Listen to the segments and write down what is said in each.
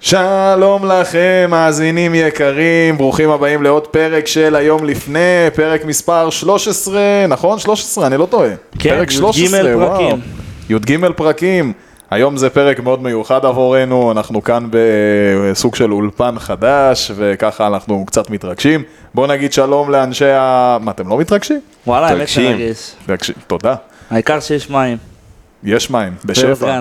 שלום לכם, מאזינים יקרים, ברוכים הבאים לעוד פרק של היום לפני, פרק מספר 13, נכון? 13, אני לא טועה. כן, פרק י"ג 13, וואו. פרקים. י"ג פרקים. היום זה פרק מאוד מיוחד עבורנו, אנחנו כאן בסוג של אולפן חדש, וככה אנחנו קצת מתרגשים. בואו נגיד שלום לאנשי ה... מה, אתם לא מתרגשים? וואלה, האמת. מרגש. תודה. העיקר שיש מים. יש מים, בשפע.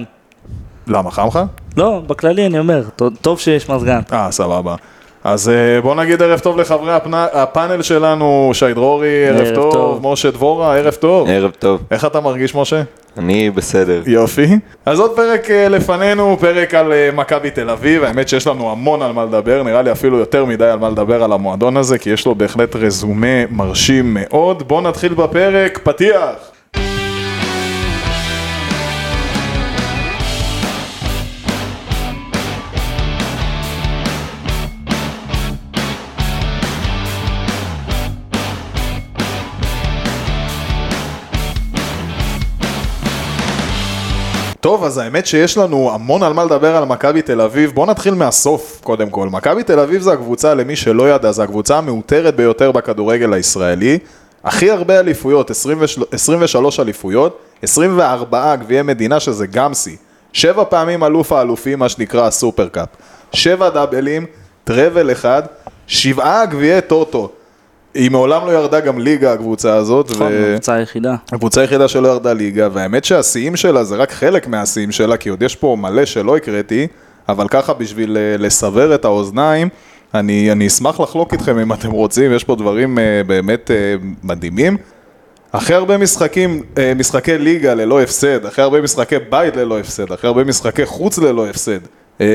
למה, חם לך? לא, בכללי אני אומר, טוב שיש מזגן. אה, סבבה. אז אה, בוא נגיד ערב טוב לחברי הפאנל שלנו, שי דרורי, ערב ערב טוב, טוב. משה דבורה, ערב טוב. ערב טוב, איך אתה מרגיש, משה? אני בסדר. יופי. אז עוד פרק אה, לפנינו, פרק על אה, מכבי תל אביב, האמת שיש לנו המון על מה לדבר, נראה לי אפילו יותר מדי על מה לדבר על המועדון הזה, כי יש לו בהחלט רזומה מרשים מאוד. בואו נתחיל בפרק, פתיח. טוב, אז האמת שיש לנו המון על מה לדבר על מכבי תל אביב. בואו נתחיל מהסוף, קודם כל. מכבי תל אביב זה הקבוצה, למי שלא ידע, זה הקבוצה המעוטרת ביותר בכדורגל הישראלי. הכי הרבה אליפויות, 23, 23 אליפויות, 24 גביעי מדינה, שזה גם שיא. שבע פעמים אלוף האלופים, מה שנקרא הסופרקאפ. שבע דאבלים, טראבל אחד, שבעה גביעי טוטו. היא מעולם לא ירדה גם ליגה, הקבוצה הזאת. נכון, הקבוצה היחידה. הקבוצה היחידה שלא ירדה ליגה, והאמת שהשיאים שלה זה רק חלק מהשיאים שלה, כי עוד יש פה מלא שלא הקראתי, אבל ככה בשביל אה, לסבר את האוזניים, אני, אני אשמח לחלוק איתכם אם אתם רוצים, יש פה דברים אה, באמת אה, מדהימים. הכי הרבה משחקים, משחקי ליגה ללא הפסד, הכי הרבה משחקי בית ללא הפסד, הכי הרבה משחקי חוץ ללא הפסד. אה,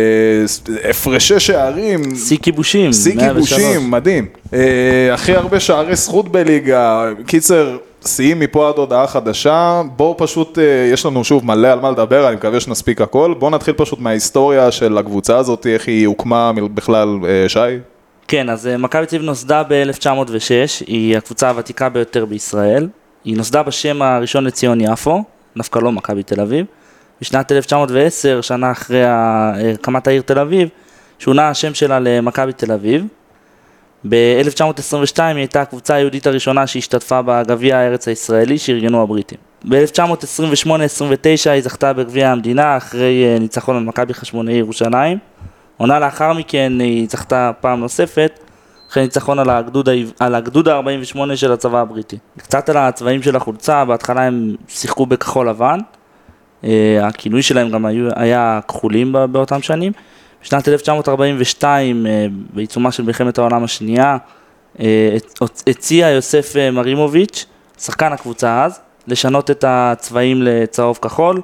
הפרשי שערים, שיא כיבושים. שיא 103. כיבושים, מדהים. אה, הכי הרבה שערי זכות בליגה, קיצר, שיאים מפה עד הודעה חדשה. בואו פשוט, אה, יש לנו שוב מלא על מה לדבר, אני מקווה שנספיק הכל. בואו נתחיל פשוט מההיסטוריה של הקבוצה הזאת, איך היא הוקמה בכלל, שי? כן, אז מכבי תל אביב נוסדה ב-1906, היא הקבוצה הוותיקה ביותר בישראל. היא נוסדה בשם הראשון לציון יפו, דווקא לא מכבי תל אביב. בשנת 1910, שנה אחרי ה- הקמת העיר תל אביב, שונה השם שלה למכבי תל אביב. ב-1922 היא הייתה הקבוצה היהודית הראשונה שהשתתפה בגביע הארץ הישראלי שארגנו הבריטים. ב-1928-29 היא זכתה בגביע המדינה אחרי אה, ניצחון על מכבי חשמונאי ירושלים. עונה לאחר מכן היא זכתה פעם נוספת אחרי ניצחון על הגדוד, על הגדוד ה-48 של הצבא הבריטי. קצת על הצבעים של החולצה, בהתחלה הם שיחקו בכחול לבן, אה, הכינוי שלהם גם היו, היה כחולים באותם שנים. בשנת 1942, אה, בעיצומה של מלחמת העולם השנייה, אה, הצ- הציע יוסף אה, מרימוביץ', שחקן הקבוצה אז, לשנות את הצבעים לצהוב כחול,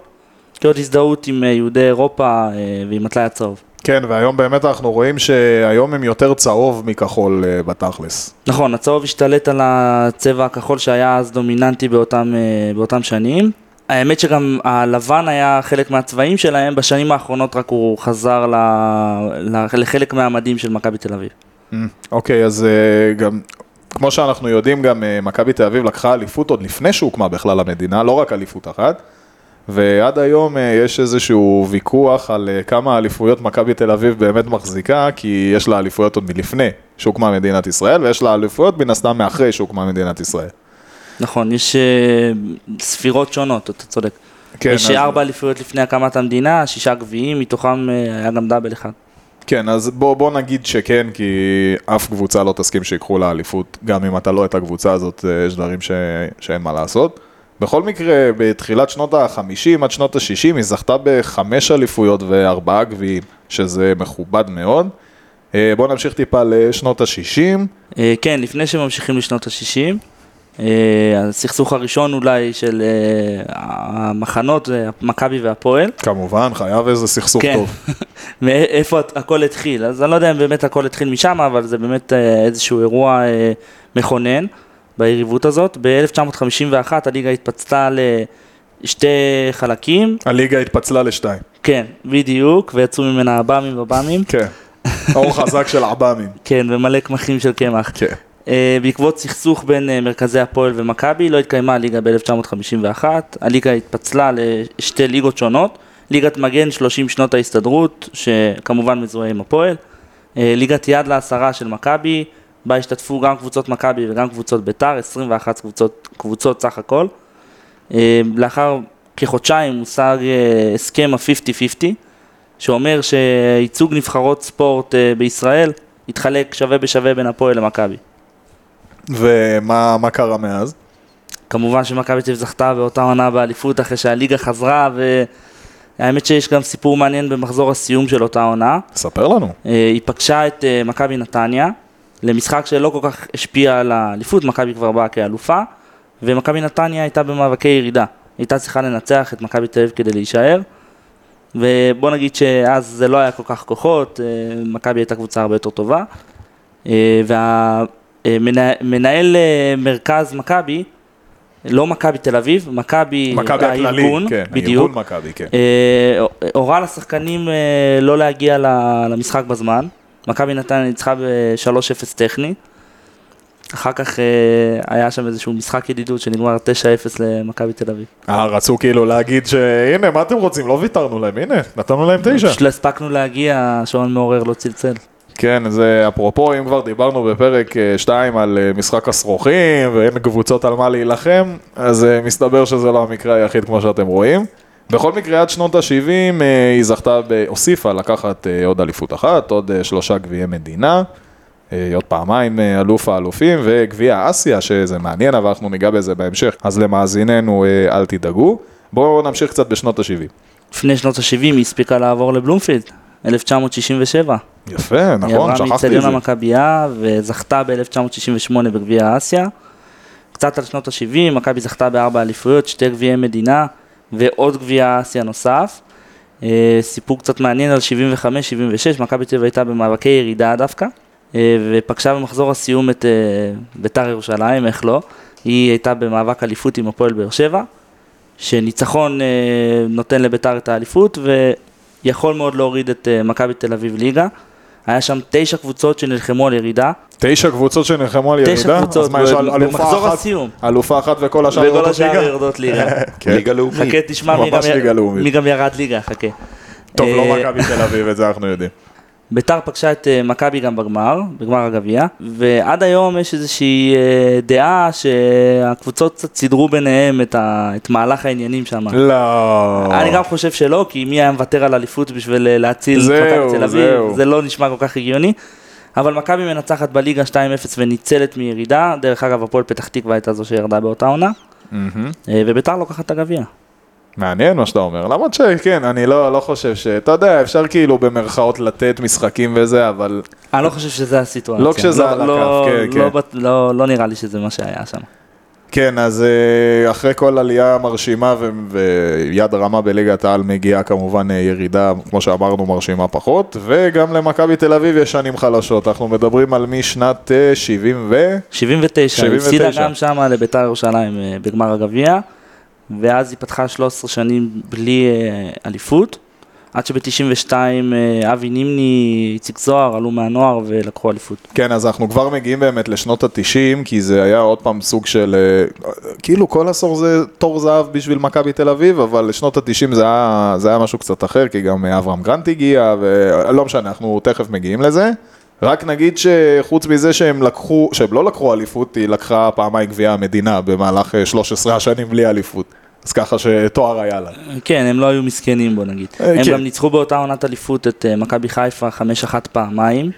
כאות הזדהות עם אה, יהודי אירופה אה, ועם הטלאי הצהוב. כן, והיום באמת אנחנו רואים שהיום הם יותר צהוב מכחול אה, בתכלס. נכון, הצהוב השתלט על הצבע הכחול שהיה אז דומיננטי באותם, אה, באותם שנים. האמת שגם הלבן היה חלק מהצבעים שלהם, בשנים האחרונות רק הוא חזר ל, לחלק מהמדים של מכבי תל אביב. אוקיי, אז אה, גם, כמו שאנחנו יודעים, גם אה, מכבי תל אביב לקחה אליפות עוד לפני שהוקמה בכלל המדינה, לא רק אליפות אחת. ועד היום אה, יש איזשהו ויכוח על כמה אליפויות מכבי תל אביב באמת מחזיקה, כי יש לה אליפויות עוד מלפני שהוקמה מדינת ישראל, ויש לה אליפויות מן הסתם מאחרי שהוקמה מדינת ישראל. נכון, יש אה, ספירות שונות, אתה צודק. כן, יש אז- ארבע אליפויות לפני הקמת המדינה, שישה גביעים, מתוכם אה, היה גם דאבל אחד. כן, אז בוא, בוא נגיד שכן, כי אף קבוצה לא תסכים שיקחו לה אליפות, גם אם אתה לא את הקבוצה הזאת, אה, יש דברים ש... שאין מה לעשות. בכל מקרה, בתחילת שנות ה-50 עד שנות ה-60 היא זכתה בחמש אליפויות וארבעה גביעים, שזה מכובד מאוד. אה, בואו נמשיך טיפה לשנות ה-60. אה, כן, לפני שממשיכים לשנות ה-60, הסכסוך הראשון אולי של אה, המחנות, מכבי והפועל. כמובן, חייב איזה סכסוך כן, טוב. מאיפה הכל התחיל, אז אני לא יודע אם באמת הכל התחיל משם, אבל זה באמת אה, איזשהו אירוע אה, מכונן ביריבות הזאת. ב-1951 הליגה התפצלה לשתי חלקים, הליגה התפצלה לשתיים. כן, בדיוק, ויצאו ממנה עב"מים וב"מים, כן. אור חזק של עב"מים. כן, ומלא קמחים של קמח. כן. אה, בעקבות סכסוך בין אה, מרכזי הפועל ומכבי, לא התקיימה הליגה ב-1951, הליגה התפצלה לשתי ליגות שונות, ליגת מגן 30 שנות ההסתדרות, שכמובן מזוהה עם הפועל. אה, ליגת יד לעשרה של מכבי, בה השתתפו גם קבוצות מכבי וגם קבוצות ביתר, 21 קבוצות, קבוצות סך הכל. לאחר כחודשיים הושג הסכם ה-50-50, שאומר שייצוג נבחרות ספורט בישראל יתחלק שווה בשווה בין הפועל למכבי. ומה מה קרה מאז? כמובן שמכבי תל אביב זכתה באותה עונה באליפות אחרי שהליגה חזרה, והאמת שיש גם סיפור מעניין במחזור הסיום של אותה עונה. ספר לנו. אה, היא פגשה את אה, מכבי נתניה, למשחק שלא כל כך השפיע על האליפות, מכבי כבר באה כאלופה, ומכבי נתניה הייתה במאבקי ירידה. הייתה צריכה לנצח את מכבי תל אביב כדי להישאר, ובוא נגיד שאז זה לא היה כל כך כוחות, אה, מכבי הייתה קבוצה הרבה יותר טובה, והמנהל מרכז מכבי, לא מכבי תל אביב, מכבי הארגון, כן, בדיוק, מכבי, כן. אה, הורה לשחקנים אה, לא להגיע למשחק בזמן. מכבי נתניה ניצחה ב-3-0 טכני. אחר כך אה, היה שם איזשהו משחק ידידות שנגמר 9-0 למכבי תל אביב. אה, רצו כאילו להגיד שהנה, מה אתם רוצים? לא ויתרנו להם, הנה, נתנו להם תשע. פשוט לא הספקנו להגיע, השעון מעורר לא צלצל. כן, זה אפרופו, אם כבר דיברנו בפרק 2 על אה, משחק הסרוכים ואין קבוצות על מה להילחם, אז אה, מסתבר שזה לא המקרה היחיד כמו שאתם רואים. בכל מקרה, עד שנות ה-70 היא זכתה, הוסיפה לקחת אה, עוד אליפות אחת, עוד אה, שלושה גביעי מדינה, אה, עוד פעמיים אה, אלוף האלופים וגביע אסיה, שזה מעניין, אבל אנחנו ניגע בזה בהמשך, אז למאזיננו אה, אל תדאגו. בואו נמשיך קצת בשנות ה-70. לפני שנות ה-70 היא הספיקה לעבור לבלומפילד, 1967. יפה, היא נכון, עברה שכחתי את מאיצטדיון זה. המכבייה וזכתה ב-1968 בגביע אסיה. קצת על שנות ה-70, מכבי זכתה בארבע אליפויות, שתי גביעי מדינה ועוד גביע אסיה נוסף. אה, סיפור קצת מעניין על 75-76, מכבי תל אביב הייתה במאבקי ירידה דווקא, אה, ופגשה במחזור הסיום את אה, ביתר ירושלים, איך לא. היא הייתה במאבק אליפות עם הפועל באר שבע, שניצחון נותן לביתר את האליפות, ויכול מאוד להוריד את מכבי תל אביב ליגה. היה שם תשע קבוצות שנלחמו על ירידה, תשע קבוצות שנלחמו על תשע ירידה? קבוצות אז מה, יש על- אלופה במחזור אחת- הסיום. אלופה אחת וכל השאר וכל יורדות השאר ליגה? יורדות ליגה. ליגה לאומית. חכה, תשמע גם-. מי גם ירד ליגה, חכה. טוב, לא אה, מכבי תל אביב, את זה אנחנו יודעים. ביתר פגשה את אה, מכבי גם בגמר, בגמר הגביע, ועד היום יש איזושהי אה, דעה שהקבוצות קצת סידרו ביניהם את, ה, את מהלך העניינים שם. לא. אני גם חושב שלא, כי מי היה מוותר על אליפות בשביל אה, להציל את מכבי תל אביב. זה לא נשמע כל כך הגיוני. אבל מכבי מנצחת בליגה 2-0 וניצלת מירידה, דרך אגב הפועל פתח תקווה הייתה זו שירדה באותה עונה. אה, וביתר לוקחת את הגביע. מעניין מה שאתה אומר, למרות שכן, אני לא לא חושב ש... אתה יודע, אפשר כאילו במרכאות לתת משחקים וזה, אבל אני לא חושב שזה הסיטואציה. לא כשזה על לא, הכף, כן, לא, כן. בט- לא, לא נראה לי שזה מה שהיה שם. כן, אז אה, אחרי כל עלייה מרשימה ו- ויד רמה בליגת העל מגיעה כמובן אה, ירידה, כמו שאמרנו, מרשימה פחות, וגם למכבי תל אביב יש שנים חלשות, אנחנו מדברים על משנת אה, 70 ו... 79, 79. הפסידה גם שמה לביתר ירושלים אה, בגמר הגביע, ואז היא פתחה 13 שנים בלי אה, אליפות, עד שב-92 אה, אבי נימני, איציק זוהר עלו מהנוער ולקחו אליפות. כן, אז אנחנו כבר מגיעים באמת לשנות התשעים, כי זה היה עוד פעם סוג של, אה, כאילו כל עשור זה תור זהב בשביל מכבי תל אביב, אבל לשנות התשעים זה היה, זה היה משהו קצת אחר, כי גם אברהם גרנט הגיע, ולא משנה, אנחנו תכף מגיעים לזה. רק נגיד שחוץ מזה שהם לקחו, שהם לא לקחו אליפות, היא לקחה פעמיים גביע המדינה במהלך אה, 13 השנים בלי אליפות. אז ככה שתואר היה לה. כן, הם לא היו מסכנים בוא נגיד. אה, הם כן. גם ניצחו באותה עונת אליפות את אה, מכבי חיפה 5-1 פעמיים,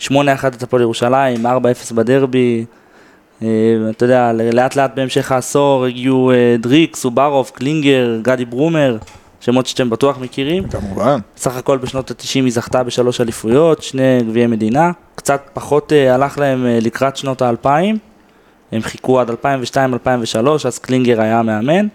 8-1 את הפועל ירושלים, 4-0 בדרבי. אה, אתה יודע, לאט לאט בהמשך העשור הגיעו דריק, סוברוב, קלינגר, גדי ברומר, שמות שאתם בטוח מכירים. כמובן. סך הכל בשנות ה-90 היא זכתה בשלוש אליפויות, שני גביעי מדינה. קצת פחות הלך להם לקראת שנות האלפיים. הם חיכו עד 2002-2003, אז קלינגר היה המאמן.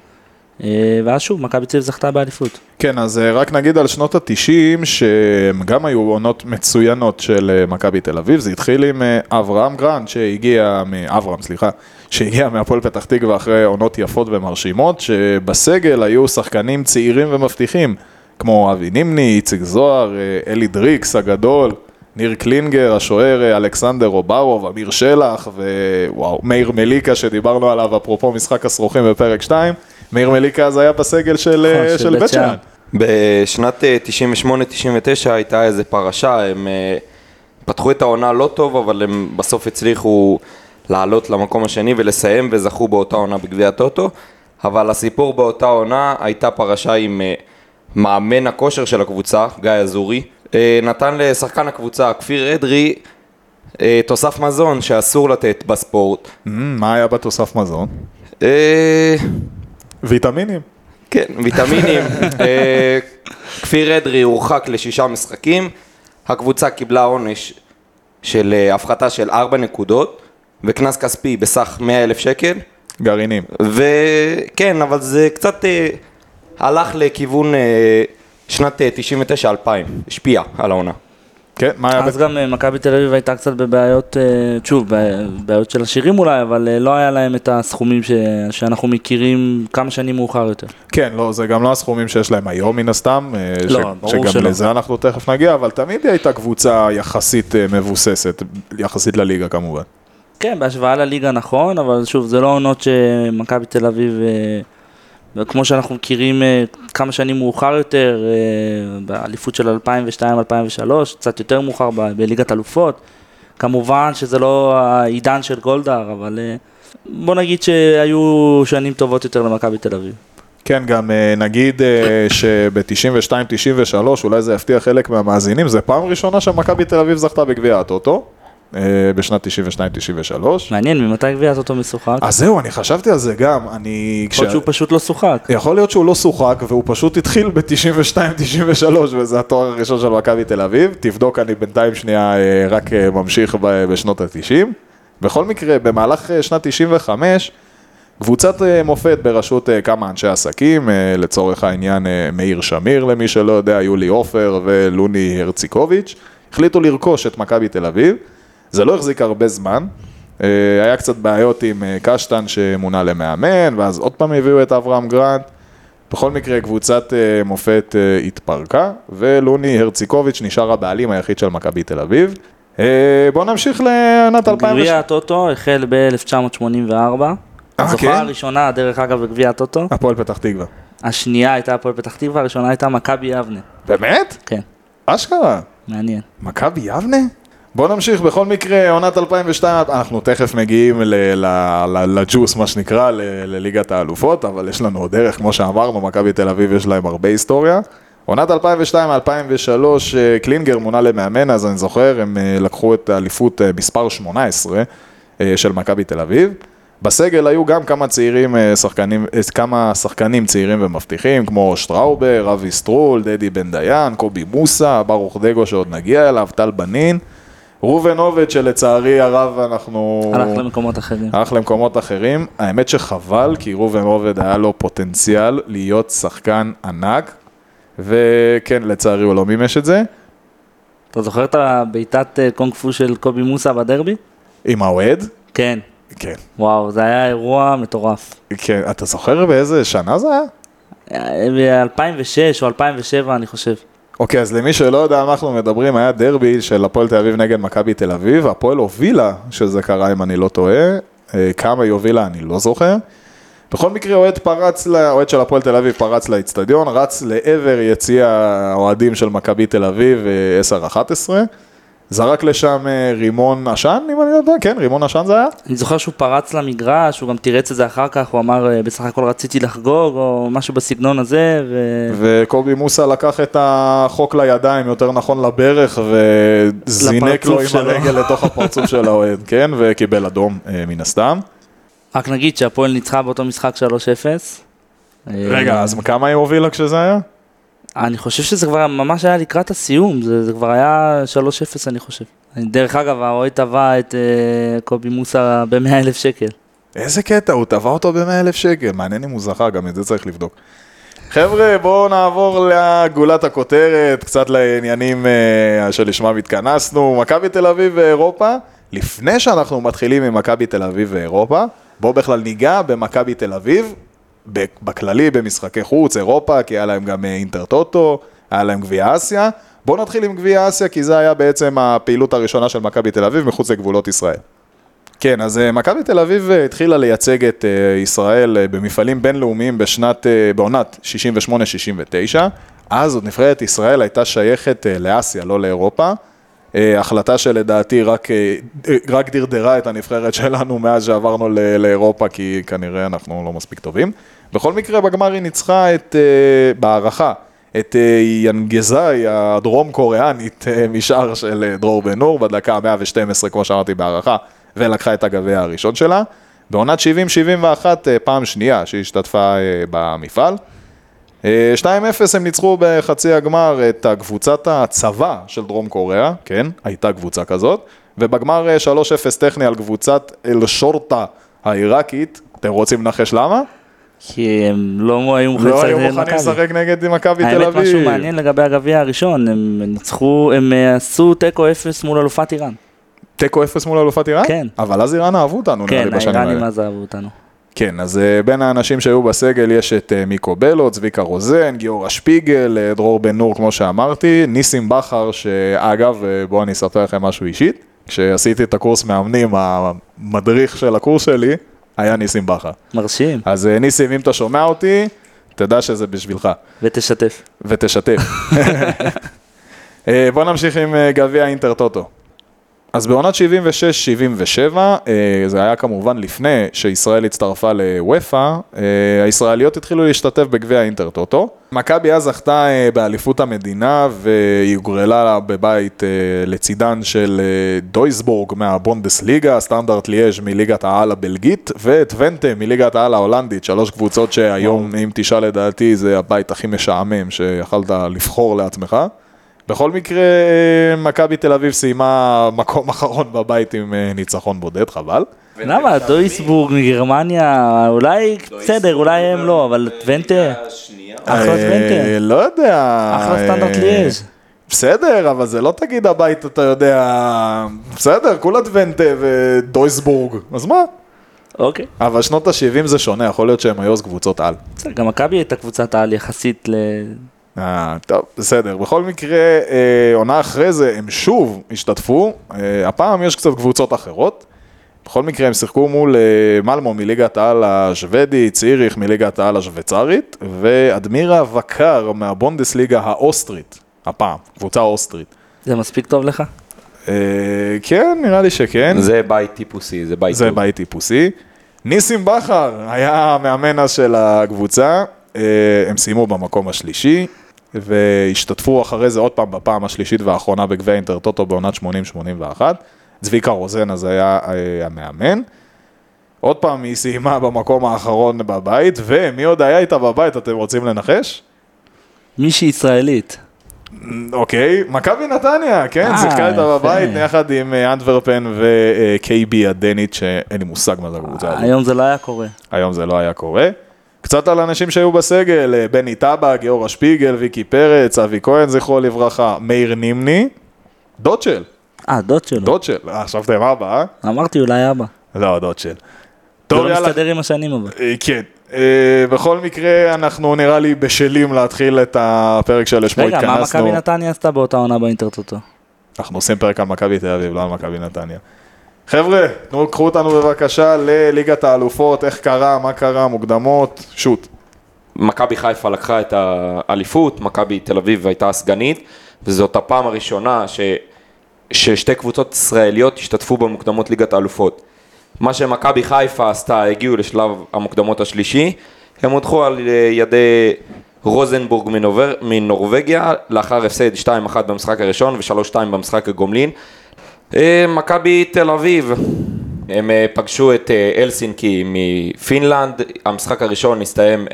אה, ואז שוב, מכבי אביב זכתה באליפות. כן, אז אה, רק נגיד על שנות התשעים, שהם גם היו עונות מצוינות של אה, מכבי תל אביב. זה התחיל עם אברהם גרנט, שהגיע. אברהם, סליחה, שהגיע מהפועל פתח תקווה אחרי עונות יפות ומרשימות, שבסגל היו שחקנים צעירים ומבטיחים, כמו אבי נמני, איציק זוהר, אלי דריקס הגדול. ניר קלינגר, השוער אלכסנדר אוברוב, אמיר שלח ווואו, מאיר מליקה שדיברנו עליו אפרופו משחק הסרוכים בפרק 2, מאיר מליקה אז היה בסגל של, נכון, אה, של של בית שאן. בשנת אה, 98-99 הייתה איזה פרשה, הם אה, פתחו את העונה לא טוב, אבל הם בסוף הצליחו לעלות למקום השני ולסיים וזכו באותה עונה בגביע הטוטו, אבל הסיפור באותה עונה הייתה פרשה עם אה, מאמן הכושר של הקבוצה, גיא אזורי, אה, נתן לשחקן הקבוצה, כפיר אדרי, אה, תוסף מזון שאסור לתת בספורט. Mm, מה היה בתוסף מזון? ויטמינים. כן, ויטמינים. אה, כפיר אדרי הורחק לשישה משחקים, הקבוצה קיבלה עונש של אה, הפחתה של ארבע נקודות וקנס כספי בסך 100 אלף שקל, גרעינים. וכן, אבל זה קצת אה, הלך לכיוון אה, שנת אה, 99-2000, השפיע על העונה. כן, מה היה אז גם אה, מכבי תל אביב הייתה קצת בבעיות, אה, שוב, בעיות של השירים אולי, אבל אה, לא היה להם את הסכומים ש- שאנחנו מכירים כמה שנים מאוחר יותר. כן, לא, זה גם לא הסכומים שיש להם היום מן הסתם, לא, ש- ברור שגם שלא. לזה אנחנו תכף נגיע, אבל תמיד היא הייתה קבוצה יחסית מבוססת, יחסית לליגה כמובן. כן, בהשוואה לליגה נכון, אבל שוב, זה לא עונות שמכבי תל אביב, אה, כמו שאנחנו מכירים אה, כמה שנים מאוחר יותר, אה, באליפות של 2002-2003, קצת יותר מאוחר ב- בליגת אלופות. כמובן שזה לא העידן של גולדהר, אבל אה, בוא נגיד שהיו שנים טובות יותר למכבי תל אביב. כן, גם נגיד אה, שב-92-93, אולי זה יפתיע חלק מהמאזינים, זה פעם ראשונה שמכבי תל אביב זכתה בגביע הטוטו, בשנת 92-93. מעניין, ממתי גביע הטוטו משוחק? אז זהו, אני חשבתי על זה גם, אני... יכול להיות שהוא פשוט לא שוחק. יכול להיות שהוא לא שוחק והוא פשוט התחיל ב-92-93 וזה התואר הראשון של מכבי תל אביב. תבדוק, אני בינתיים שנייה אה, רק אה, ממשיך בשנות ה-90. בכל מקרה, במהלך אה, שנת 95, קבוצת אה, מופת בראשות אה, כמה אנשי עסקים, אה, לצורך העניין אה, מאיר שמיר למי שלא יודע, יולי עופר ולוני הרציקוביץ', החליטו לרכוש את מכבי תל אביב. זה לא החזיק הרבה זמן, אה, היה קצת בעיות עם אה, קשטן שמונה למאמן, ואז עוד פעם הביאו את אברהם גרנט. בכל מקרה, קבוצת אה, מופת התפרקה, ולוני הרציקוביץ' נשאר הבעלים היחיד של מכבי תל אביב. בואו נמשיך לעונת 2008. גביע הטוטו החל ב-1984. אה, הזוכה כן? הראשונה, דרך אגב, בגביע הטוטו. הפועל פתח תקווה. השנייה הייתה הפועל פתח תקווה, הראשונה הייתה מכבי יבנה. באמת? כן, אשכרה. מעניין. מכבי יבנה? בואו נמשיך, בכל מקרה, עונת 2002, אנחנו תכף מגיעים לג'וס, מה שנקרא, לליגת האלופות, אבל יש לנו עוד דרך, כמו שאמרנו, מכבי תל אביב יש להם הרבה היסטוריה. עונת 2002-2003, אה, קלינגר מונה למאמן, אז אני זוכר, הם אה, לקחו את האליפות אה, מספר 18 אה, של מכבי תל אביב. בסגל היו גם כמה צעירים, שחקנים, כמה שחקנים צעירים ומבטיחים, כמו שטראובר, אבי סטרול, דדי בן דיין, קובי מוסה, ברוך דגו שעוד נגיע אליו, טל בנין, ראובן עובד שלצערי הרב אנחנו... הלך למקומות אחרים. הלך למקומות אחרים. האמת שחבל, כי ראובן עובד היה לו פוטנציאל להיות שחקן ענק, וכן, לצערי הוא לא מימש את זה. אתה זוכר את הבעיטת אה, קונג פו של קובי מוסה בדרבי? עם האוהד? כן. כן. וואו, זה היה אירוע מטורף. כן, אתה זוכר באיזה שנה זה היה? ב-2006 או 2007 אני חושב. אוקיי, אז למי שלא יודע מה אנחנו מדברים, היה דרבי של הפועל תל אביב נגד מכבי תל אביב, הפועל הובילה, שזה קרה אם אני לא טועה, אה, כמה היא הובילה אני לא זוכר. בכל מקרה, אוהד פרץ, אוהד של הפועל תל אביב פרץ לאיצטדיון, רץ לעבר יציע האוהדים של מכבי תל אביב אה, 10-11, זרק לשם אה, רימון עשן, אם אני לא יודע, כן, רימון עשן זה היה? אני זוכר שהוא פרץ למגרש, הוא גם תירץ את זה אחר כך, הוא אמר אה, בסך הכל רציתי לחגוג, או משהו בסגנון הזה, ו... וקובי מוסה לקח את החוק לידיים, יותר נכון לברך, וזינק לו עם שלו. הרגל לתוך הפרצוף של האוהד, כן, וקיבל אדום אה, מן הסתם. רק נגיד שהפועל ניצחה באותו משחק 3-0. אה, רגע, אז כמה היא הובילה כשזה היה? אני חושב שזה כבר ממש היה לקראת הסיום, זה, זה כבר היה 3-0 אני חושב. דרך אגב, האוהד תבע את אה, קובי מוסה ב-100 אלף שקל. איזה קטע, הוא תבע אותו ב-100 אלף שקל, מעניין אם הוא זכה, גם את זה צריך לבדוק. חבר'ה, בואו נעבור לגולת הכותרת, קצת לעניינים אה, שלשמם התכנסנו. מכבי תל אביב ואירופה, לפני שאנחנו מתחילים עם מכבי תל אביב ואירופה, בואו בכלל ניגע במכבי תל אביב, בכללי במשחקי חוץ, אירופה, כי היה להם גם אה, אינטר טוטו, היה להם גביע אסיה. בואו נתחיל עם גביע אסיה, כי זה היה בעצם הפעילות הראשונה של מכבי תל אביב מחוץ לגבולות ישראל. כן, אז אה, מכבי תל אביב אה, התחילה לייצג את ישראל במפעלים בינלאומיים בשנת, בעונת 68-69. אז עוד נבחרת ישראל הייתה שייכת לאסיה, לא לאירופה. החלטה שלדעתי רק, רק דרדרה את הנבחרת שלנו מאז שעברנו לאירופה, כי כנראה אנחנו לא מספיק טובים. בכל מקרה, בגמר היא ניצחה את, אה, בהערכה, את אה, ינגזאי הדרום קוריאנית אה, משאר של דרור בן נור, בדקה ה-112, כמו שאמרתי, בהערכה, ולקחה את הגביע הראשון שלה. בעונת 70-71, אה, פעם שנייה שהיא השתתפה אה, במפעל. אה, 2-0 הם ניצחו בחצי הגמר את קבוצת הצבא של דרום קוריאה, כן, הייתה קבוצה כזאת, ובגמר אה, 3-0 טכני על קבוצת אל-שורטה העיראקית, אתם רוצים לנחש למה? כי הם לא היו מוכנים לא לשחק היו נגד מוכנים מכבי. לשחק נגד מכבי תל האמת, אביב. משהו מעניין לגבי הגביע הראשון, הם ניצחו, הם אה, עשו תיקו אפס מול אלופת איראן. תיקו 0 מול אלופת איראן? כן. אבל אז איראן אהבו אותנו נראה כן, לי בשנים האיראנים האלה. אז אהבו אותנו. כן, אז אה, בין האנשים שהיו בסגל יש את אה, מיקו בלו, צביקה רוזן, גיורא שפיגל, דרור בן נור כמו שאמרתי, ניסים בכר, שאגב, בואו אני אספר לכם משהו אישית, כשעשיתי את הקורס מאמנים, המדריך של הקורס שלי היה ניסים בכר. מרשים, אז אה, ניסים, אם אתה שומע אותי, תדע שזה בשבילך, ותשתף. ותשתף. אה, בוא נמשיך עם אה, גביע אינטר טוטו. אז בעונת 76-77, אה, זה היה כמובן לפני שישראל הצטרפה לוופא, אה, הישראליות התחילו להשתתף בגביע אינטר טוטו. מכבי אז זכתה אה, באליפות המדינה והיא הוגרלה בבית לצידן של דויסבורג מהבונדסליגה, סטנדרט ליאז' מליגת העל הבלגית ואת ונטה מליגת העל ההולנדית, שלוש קבוצות שהיום, אם תשאל לדעתי, זה הבית הכי משעמם שיכלת לבחור לעצמך. בכל מקרה, מכבי תל אביב סיימה מקום אחרון בבית עם אה, ניצחון בודד, חבל. למה? דויסבורג מגרמניה, אולי בסדר, אולי הם לא, אבל טוונטה, אחלה אה, טוונטה, לא יודע. אחלה סטנדרט אה, ליאז'. בסדר, אבל זה לא תגיד הבית, אתה יודע... בסדר, כולה טוונטה ודויסבורג, אז מה? אוקיי. אבל שנות ה-70 זה שונה, יכול להיות שהם היו אז קבוצות על. בסדר, גם מכבי הייתה קבוצת על יחסית ל... אה, טוב, בסדר. בכל מקרה, אה, עונה אחרי זה הם שוב השתתפו, אה, הפעם יש קצת קבוצות אחרות. בכל מקרה הם שיחקו מול אה, מלמו מליגת העל השוודית, ציריך מליגת העל השוויצרית, ואדמירה וקר מהבונדסליגה האוסטרית, הפעם, קבוצה אוסטרית. זה מספיק טוב לך? אה, כן, נראה לי שכן. זה בית טיפוסי, זה בית זה טוב. בית טיפוסי. ניסים בכר היה המאמן של הקבוצה, אה, הם סיימו במקום השלישי, והשתתפו אחרי זה עוד פעם בפעם השלישית והאחרונה בגביע אינטרטוטו בעונת 80-81. צביקה רוזן אז היה אה, המאמן. עוד פעם היא סיימה במקום האחרון בבית, ומי עוד היה איתה בבית, אתם רוצים לנחש? מישהי ישראלית. אוקיי, מכבי נתניה, כן, אה, שיחקה איתה. בבית יחד עם אה, אנטוורפן וקייבי הדנית, שאין לי מושג מה זה הקבוצה הזאת. היום זה לא היה קורה. היום זה לא היה קורה. קצת על אנשים שהיו בסגל, אה, בני טבק, גיורא שפיגל, ויקי פרץ, אבי כהן, זכרו לברכה, מאיר נימני, דוצ'ל, אה, דוד שלו. דוצ'ל, אה, חשבתם אבא, אה? אמרתי אולי אבא. לא, דוצ'ל. זה טוב, לא יאללה. מסתדר עם השנים אבל. אה, כן. בכל מקרה, אנחנו נראה לי בשלים להתחיל את הפרק שלשמו רגע, מה התכנסנו. מכבי נתניה עשתה באותה עונה באינטרטוטו? אנחנו עושים פרק על מכבי תל אביב, לא על מכבי נתניה. חבר'ה, תנו, קחו אותנו בבקשה לליגת האלופות, איך קרה, מה קרה, מוקדמות, שוט. מכבי חיפה לקחה את האליפות, מכבי תל אביב הייתה הסגנית, וזאת הפעם הראשונה ש... ששתי קבוצות ישראליות השתתפו במוקדמות ליגת האלופות. מה שמכבי חיפה עשתה, הגיעו לשלב המוקדמות השלישי, הם הודחו על ידי רוזנבורג מנובר... מנורווגיה, לאחר הפסד 2-1 במשחק הראשון ו-3-2 במשחק הגומלין. אה, מכבי תל אביב, הם אה, פגשו את אה, אלסינקי מפינלנד, המשחק הראשון הסתיים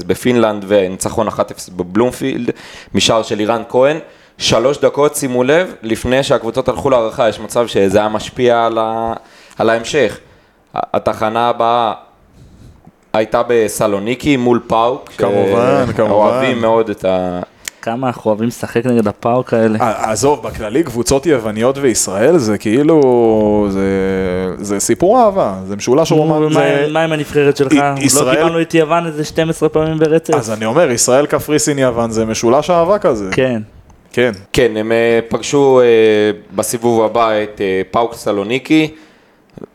0-0 בפינלנד וניצחון 1-0 בבלומפילד, משער של אירן כהן. שלוש דקות, שימו לב, לפני שהקבוצות הלכו להערכה, יש מצב שזה היה משפיע על, ה... על ההמשך. התחנה הבאה הייתה בסלוניקי מול פאוק. כמובן, כמובן. אוהבים מאוד את ה... כמה אנחנו אוהבים לשחק נגד הפאוק האלה. עזוב, בכללי קבוצות יווניות וישראל זה כאילו, זה, זה סיפור אהבה, זה משולש רומן, זה... מה עם הנבחרת שלך? לא ישראל- קיבלנו את יוון איזה 12 פעמים ברצף? אז אני אומר, ישראל, קפריסין, יוון, זה משולש אהבה כזה. כן. כן. כן, הם אה, פגשו אה, בסיבוב הבא את אה, פאוק סלוניקי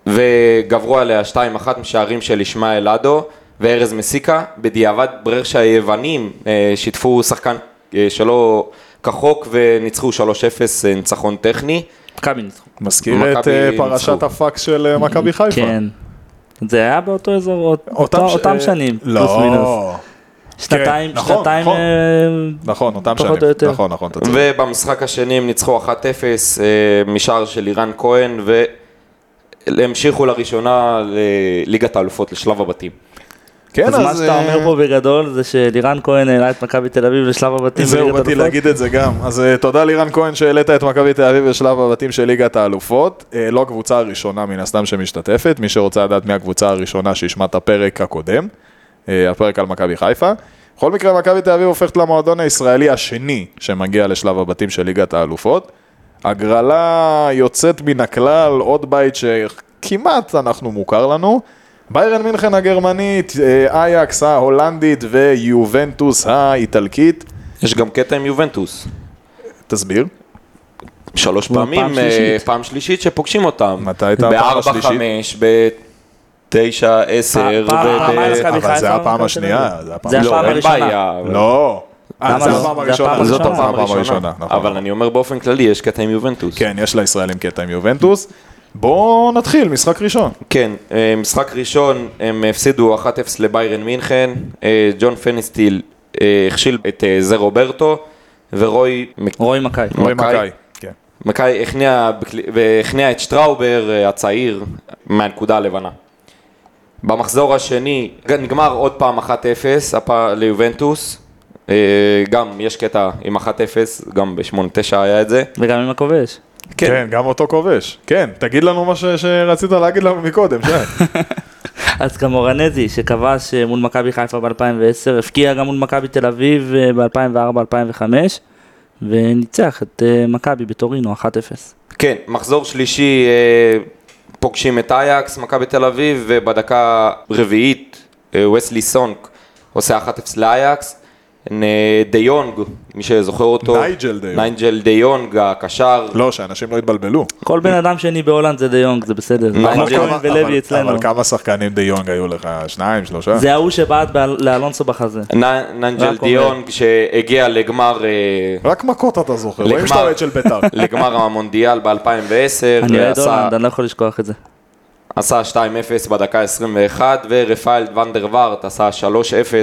וגברו עליה 2-1 משערים של ישמעאל אדו וארז מסיקה. בדיעבד התברר שהיוונים שיתפו שחקן שלא כחוק וניצחו 3-0 אה, ניצחון טכני. מכבי ניצחו. מזכיר את אה. פרשת הפאקס של אה, מכבי חיפה. כן. זה היה באותו אזור, אות- אותם אה, שנים, פלוס מינוס. לא. שנתיים, נכון, שנתיים, נכון. אה, נכון, אותם פחות שנים. או יותר. נכון, נכון, אתה צודק. ובמשחק השני הם ניצחו 1-0 אה, משער של לירן כהן והמשיכו לראשונה לליגת האלופות לשלב הבתים. כן, אז מה שאתה אה, אומר פה בגדול זה שלירן כהן העלה את מכבי תל אביב לשלב הבתים זהו, בליגת באתי אלופות. להגיד את זה גם. אז אה, תודה לירן כהן שהעלית את מכבי תל אביב בשלב הבתים של ליגת האלופות. אה, לא הקבוצה הראשונה מן הסתם שמשתתפת, מי שרוצה לדעת מי הקבוצה הראשונה שישמע את הפרק הקודם, הפרק על מכבי חיפה. בכל מקרה, מכבי תל אביב הופכת למועדון הישראלי השני שמגיע לשלב הבתים של ליגת האלופות. הגרלה יוצאת מן הכלל, עוד בית שכמעט אנחנו מוכר לנו. ביירן מינכן הגרמנית, אה, אייקס ההולנדית ויובנטוס האיטלקית. יש גם קטע עם יובנטוס. תסביר. שלוש פעם פעמים, שלישית. אה, פעם שלישית שפוגשים אותם. מתי הייתה הפעם בארבע, השלישית? חמש, בתשע, עשר, פעם- פעמיים וב... מכבי אבל זה הפעם השנייה. זה הפעם זה לא, אין הראשונה. בעיה. לא. זה? הפעם זה הראשונה. זאת הראשונה. הפעם הראשונה. נכון. אבל אני אומר באופן כללי, יש קטע עם יובנטוס. כן, יש לישראלים קטע עם יובנטוס. בואו נתחיל, משחק ראשון. כן, אה, משחק ראשון, הם הפסידו 1-0 לביירן מינכן, אה, ג'ון פניסטיל אה, הכשיל את זה רוברטו, ורוי מק- רועי מכאי. רועי מכאי. מכאי. כן. מכאי הכניע והכניע את שטראובר הצעיר מהנקודה הלבנה. במחזור השני נגמר עוד פעם 1-0 הפע- ליובנטוס, גם יש קטע עם 1-0, גם ב-8-9 היה את זה. וגם עם הכובש. כן, גם אותו כובש. כן, תגיד לנו מה ש- שרצית להגיד לנו מקודם, שי. אז גם אורנזי שכבש אה, מול מכבי חיפה ב-2010, הפקיע גם מול מכבי תל אביב אה, ב-2004-2005, וניצח את אה, מכבי בטורינו 1-0. כן, מחזור שלישי פוגשים את אייאקס, מכבי תל אביב, ובדקה רביעית וסלי סונק עושה 1-0 לאייאקס. נ- דה יונג, מי שזוכר אותו, נייג'ל דה יונג. נייג'ל דה יונג, הקשר, לא, שאנשים לא יתבלבלו. כל בן אדם שני בהולנד זה דה יונג, זה בסדר. זה אבל כמה- כהן ולוי אבל- אצלנו. אבל כמה שחקנים דה יונג היו לך? שניים, שלושה? זה ההוא שבעט לאלונסו בחזה. נייג'ל אומר. יונג שהגיע לגמר, אה, רק מכות אתה זוכר, רואים. שאתה אוהד של בית"ר. לגמר המונדיאל ב-2010, אני אוהד הולנד, אני לא יכול לשכוח את זה. עשה 2-0 בדקה 21, ורפאל ונדר וארט עשה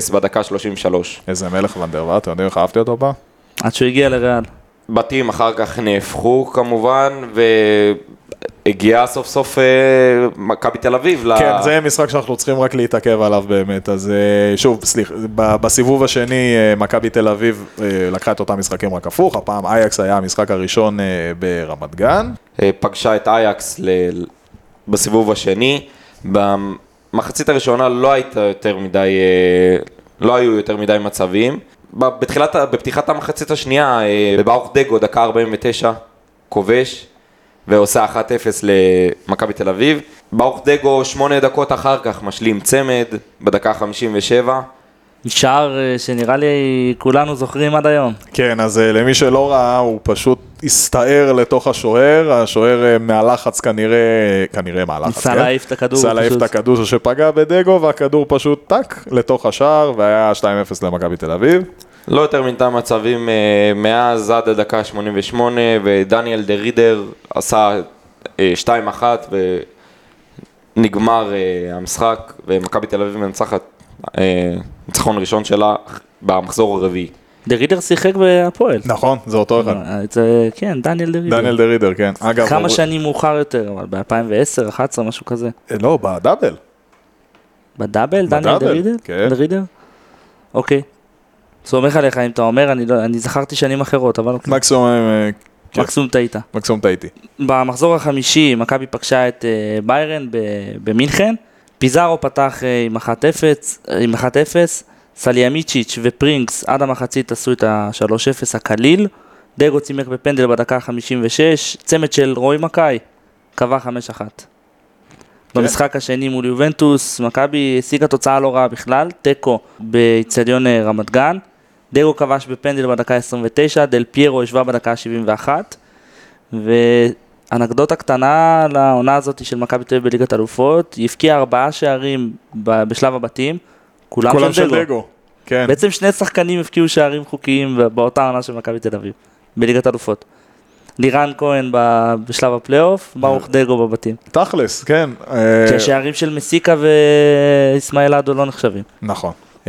3-0 בדקה 33. איזה מלך ונדרוואט, אתם יודעים איך אהבתי אותו פעם? עד שהוא הגיע לריאל. בתים אחר כך נהפכו כמובן, והגיעה סוף סוף אה, מכבי תל אביב. ל- כן, זה משחק שאנחנו צריכים רק להתעכב עליו באמת, אז אה, שוב, סליחה, ב- בסיבוב השני אה, מכבי תל אביב אה, לקחה את אותם משחקים רק הפוך, הפעם אייקס היה המשחק הראשון אה, ברמת גן. אה, פגשה את אייקס ל- בסיבוב השני. במחצית הראשונה לא הייתה יותר מדי, אה, לא היו יותר מדי מצבים. בתחילת, בפתיחת המחצית השנייה, אה, בברוך דגו, דקה 49, כובש, ועושה 1-0 למכבי תל אביב. ברוך דגו, שמונה דקות אחר כך, משלים צמד, בדקה 57. שער אה, שנראה לי כולנו זוכרים עד היום. כן, אז למי שלא ראה, הוא פשוט הסתער לתוך השוער, השוער אה, מהלחץ כנראה, כנראה מהלחץ, ניסה כן? להעיף את הכדור ניסה להעיף. את הכדור שפגע בדגו, והכדור פשוט טק לתוך השער, והיה 2-0 למכבי תל אביב. לא יותר מדי מצבים אה, מאז עד הדקה 88, ודניאל דה רידר עשה אה, 2-1 ונגמר אה, המשחק, ומכבי תל אביב מנצחת ניצחון ראשון שלה במחזור הרביעי. דה רידר שיחק בהפועל. נכון, זה אותו אחד. אה, זה- כן, דניאל דה רידר. דניאל דה רידר, כן. אגב, כמה הוא- שנים מאוחר יותר, אבל ב-2010, 2011, משהו כזה. אה, לא, בדאבל. בדאבל? דניאל דה רידר? כן. דה רידר? אוקיי. סומך עליך אם אתה אומר, אני לא- אני זכרתי שנים אחרות, אבל אוקיי. מקסימום, אה, כן. מקסימום טעית. מקסימום טעיתי. במחזור החמישי מכבי פגשה את אה, ביירן במינכן, פיזארו פתח עם 1-0, אה, עם 1-0, סליאמיצ'יץ' ופרינקס עד המחצית עשו את ה-3-0 הקליל, דגו צימק בפנדל בדקה ה-56, צמד של רועי מכאי, קבע 5-1. במשחק השני מול יובנטוס, מכבי השיגה תוצאה לא רעה בכלל, תיקו באיצטדיון אה, רמת גן, דגו כבש בפנדל בדקה ה-29, דל פיירו השווה בדקה ה-71, ואנקדוטה קטנה לעונה הזאת של מכבי תל אביב בליגת אלופות, היא הבקיעה ארבעה שערים בשלב הבתים, כולם, כולם של דגו. דגו. כן. בעצם שני שחקנים הבקיעו שערים חוקיים באותה עונה של מכבי תל אביב, בליגת אלופות. לירן כהן בשלב הפלייאוף, ברוך דגו בבתים. תכלס, כן. אה, כשהשערים של מסיקה ואיסמעאל אדו לא נחשבים. נכון. אה,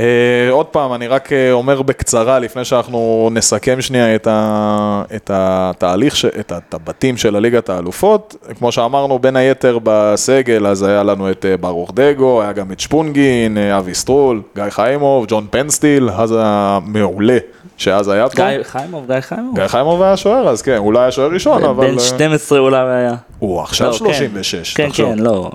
עוד פעם, אני רק אה, אומר בקצרה, לפני שאנחנו נסכם שנייה את, ה, את התהליך, ש, את, את הבתים של הליגת האלופות. כמו שאמרנו, בין היתר בסגל, אז היה לנו את אה, ברוך דגו, היה גם את שפונגין, אבי סטרול, גיא חיימוב, ג'ון פנטסיל, אז המעולה שאז היה פה. גיא חיימוב, גיא חיימוב. גיא חיימוב היה שוער, אז כן, אולי היה שוער ראשון, אבל... בן uh, 12 אולי היה. הוא עכשיו לא, כן. 36, כן, תחשוב. כן, לא.